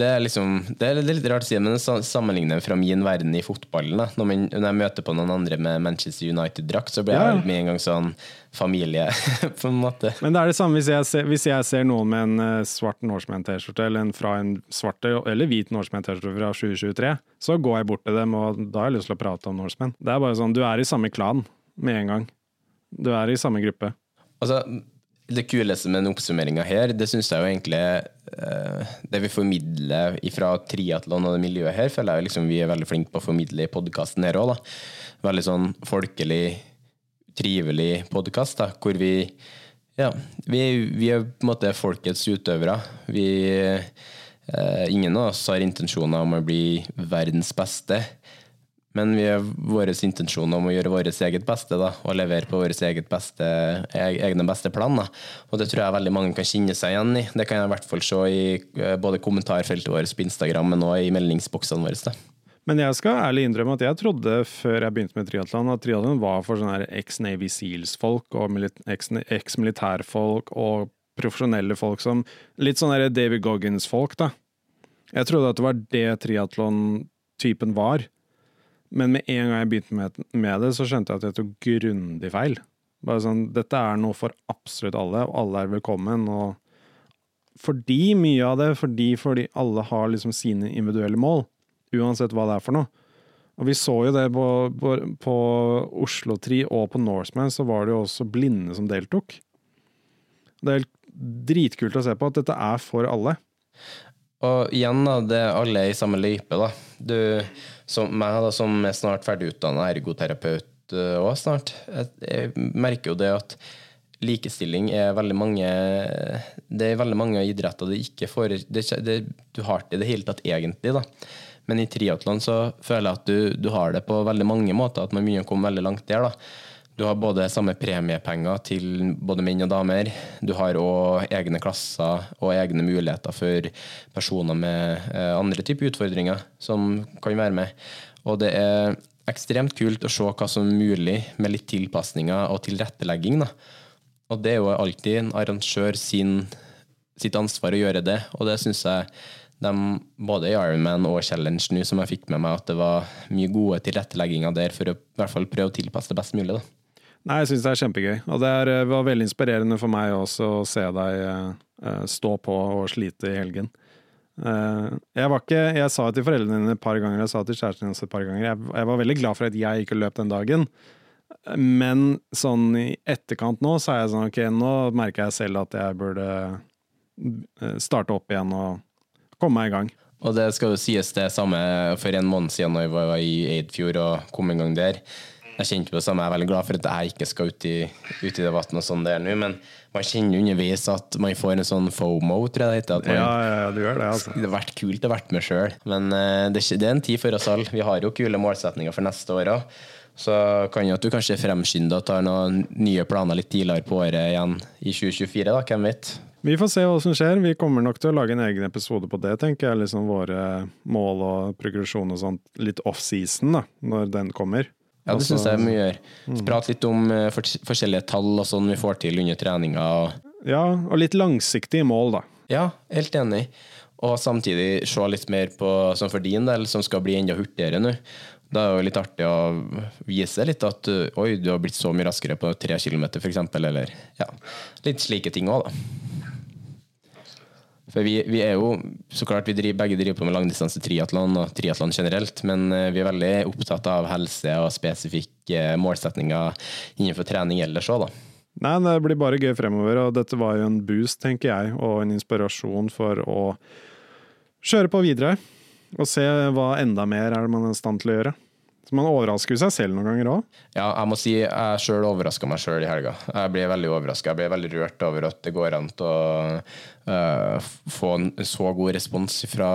Det er, liksom, det er litt rart å si, men sammenligne fra min verden i fotballen. Da. Når, man, når jeg møter på noen andre med Manchester United-drakt, så blir jeg ja. med en gang sånn familie, på en måte. Men det er det samme hvis jeg ser, hvis jeg ser noen med en uh, svart Norseman-T-skjorte, eller en fra en svart eller hvit Norseman-T-skjorte fra 2023, så går jeg bort til dem, og da har jeg lyst til å prate om Norseman. Det er bare sånn, du er i samme klan med en gang. Du er i samme gruppe. Altså, det kuleste med den oppsummeringa her, det syns jeg jo egentlig uh, Det vi formidler fra triatlon og det miljøet her, føler jeg liksom vi er veldig flinke på å formidle i podkasten her òg. Veldig sånn folkelig, trivelig podkast hvor vi ja, vi, vi, er på en måte folkets utøvere. Vi, uh, ingen av oss har intensjoner om å bli verdens beste. Men vi har vår intensjon om å gjøre vårt eget beste da, og levere på vår eget beste, egne beste plan. Da. Og det tror jeg veldig mange kan kjenne seg igjen i. Det kan jeg i hvert fall se i eh, både kommentarfeltet vårt på Instagram, men òg i meldingsboksene våre. Da. Men jeg skal ærlig innrømme at jeg trodde før jeg begynte med triatlon, at triatlon var for sånne eks-Navy Seals-folk og eks-militærfolk og profesjonelle folk som Litt sånn David Goggins-folk, da. Jeg trodde at det var det triatlon-typen var. Men med en gang jeg begynte med, det, så skjønte jeg at jeg tok grundig feil. Bare sånn, Dette er noe for absolutt alle, og alle er velkommen. og Fordi mye av det, fordi, fordi alle har liksom sine individuelle mål. Uansett hva det er for noe. Og vi så jo det på, på, på Oslo Tri og på Norseman, så var det jo også blinde som deltok. Det er dritkult å se på at dette er for alle. Og igjen, da, det er alle i samme løype, da. Du, som meg, da, som er snart ferdig utdanna ergoterapeut òg uh, snart, jeg, jeg, merker jo det at likestilling er veldig mange Det er veldig mange idretter det ikke får det, det, Du har det i det hele tatt egentlig, da. Men i triatlon så føler jeg at du, du, har det på veldig mange måter, at man begynner å komme veldig langt der. da. Du har både samme premiepenger til både menn og damer. Du har òg egne klasser og egne muligheter for personer med eh, andre typer utfordringer som kan være med. Og det er ekstremt kult å se hva som er mulig med litt tilpasninger og tilrettelegging. Da. Og det er jo alltid en arrangør sin, sitt ansvar å gjøre det, og det syns jeg de, både i Ironman og Challenge nå, som jeg fikk med meg, at det var mye gode tilrettelegginger der for å i hvert fall prøve å tilpasse det best mulig. da. Nei, jeg syns det er kjempegøy. Og det er, eh, var veldig inspirerende for meg også å se deg uh, stå på og slite i helgen. Uh, jeg var ikke Jeg sa til foreldrene dine et par ganger, jeg sa til kjæresten din et par ganger jeg, jeg, var veldig glad for at jeg ikke løp den dagen. Men sånn i etterkant nå, så er jeg sånn ok, nå merker jeg selv at jeg burde starte opp igjen og komme meg i gang. Og det skal jo sies det samme for en måned siden da jeg var i Eidfjord og kom en gang der jeg kjente på det samme. Jeg er veldig glad for at jeg ikke skal ut i, ut i det vannet sånn det er nå, men man kjenner underveis at man får en sånn FOMO, tror jeg det heter. Man, ja, ja, du gjør Det altså. Det har vært kult å vært med sjøl, men uh, det, det, er en tid for oss alle. Vi har jo kule målsetninger for neste år òg. Så kan jo at du kanskje fremskynder og tar noen nye planer litt tidligere på året igjen i 2024, da, hvem vet? Vi får se hva som skjer. Vi kommer nok til å lage en egen episode på det, tenker jeg. Liksom våre mål og progresjon og sånt litt off-season, da, når den kommer. Ja, det syns jeg vi gjør. Mm. Prate litt om uh, forskjellige tall og sånn vi får til under treninga. Ja, og litt langsiktige mål, da. Ja, helt enig. Og samtidig se litt mer på, som for din del, som skal bli enda hurtigere nå. Da er det jo litt artig å vise litt at oi, du har blitt så mye raskere på tre kilometer, f.eks. Eller ja, litt slike ting òg, da. For vi, vi, er jo så klart vi driver, begge driver på med langdistanse triatlon og triatlon generelt, men eh, vi er veldig opptatt av helse og spesifikke målsetninger innenfor trening ellers òg, da. Nei, det blir bare gøy fremover, og dette var jo en boost, tenker jeg, og en inspirasjon for å kjøre på videre. Og se hva enda mer er det man er i stand til å gjøre. Så man overrasker seg selv noen ganger òg. Ja, jeg må si jeg sjøl overraska meg sjøl i helga. Jeg ble veldig overraska. Jeg ble veldig rørt over at det går an å uh, få en så god respons fra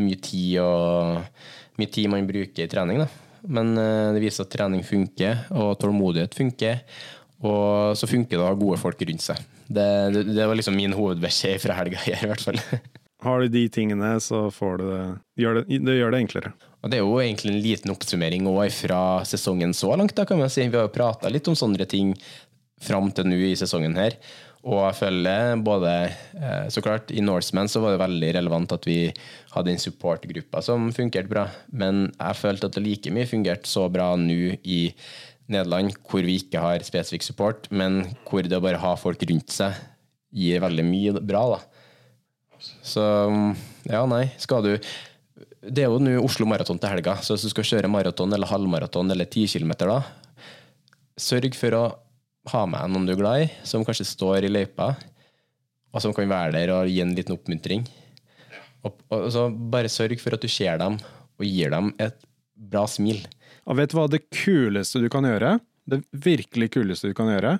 mye tid og mye tid man bruker i trening. Da. Men uh, det viser at trening funker, og tålmodighet funker. Og så funker det å ha gode folk rundt seg. Det, det, det var liksom min hovedbeskjed fra helga her, i hvert fall. Har du de tingene, så får du det. Gjør det, det gjør det enklere. Og Det er jo egentlig en liten oppsummering også fra sesongen så langt. da kan man si. Vi har jo prata litt om sånne ting fram til nå i sesongen her. Og jeg føler både eh, Så klart, i Norseman så var det veldig relevant at vi hadde en supportgruppe som fungerte bra, men jeg følte at det like mye fungerte så bra nå i Nederland, hvor vi ikke har spesifikk support, men hvor det å bare ha folk rundt seg gir veldig mye bra, da. Så ja, nei. Skal du det er jo nå Oslo Maraton til helga, så hvis du skal kjøre maraton eller halvmaraton eller ti kilometer, da, sørg for å ha med noen du er glad i, som kanskje står i løypa, og som kan være der og gi en liten oppmuntring. Og, og så Bare sørg for at du ser dem og gir dem et bra smil. Og vet du hva det kuleste du kan gjøre? Det virkelig kuleste du kan gjøre,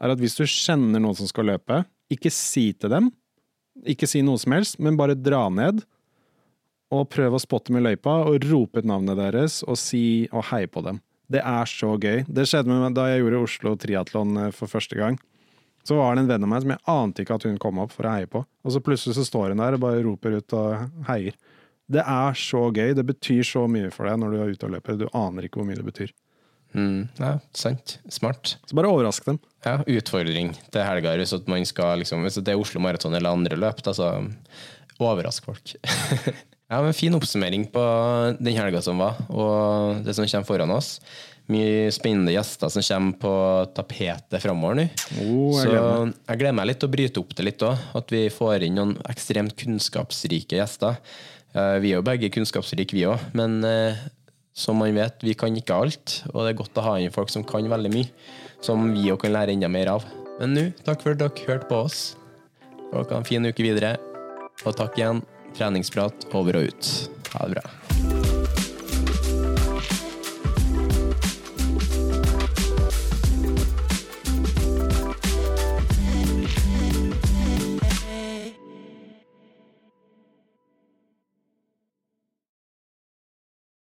er at hvis du kjenner noen som skal løpe, ikke si til dem, ikke si noe som helst, men bare dra ned og prøve å spotte med løypa og rope ut navnet deres og si og heie på dem. Det er så gøy. Det skjedde med meg da jeg gjorde Oslo Triatlon eh, for første gang. Så var det en venn av meg som jeg ante ikke at hun kom opp for å heie på. Og så plutselig så står hun der og bare roper ut og heier. Det er så gøy. Det betyr så mye for deg når du er ute og løper. Du aner ikke hvor mye det betyr. Mm, ja, sant. Smart. Så bare overrask dem. Ja, utfordring til helga. Hvis, liksom, hvis det er Oslo Maraton eller andre løp, da, så overrask folk. Ja, men Fin oppsummering på den helga som var, og det som kommer foran oss. Mye spennende gjester som kommer på tapetet framover nå. Oh, jeg Så jeg gleder meg litt til å bryte opp det litt òg. At vi får inn noen ekstremt kunnskapsrike gjester. Vi er jo begge kunnskapsrike, vi òg. Men eh, som man vet, vi kan ikke alt. Og det er godt å ha inn folk som kan veldig mye. Som vi òg kan lære enda mer av. Men nå, takk for at dere hørte på oss. Dere ha en fin uke videre. Og takk igjen. Treningsprat over og ut. Ha det bra.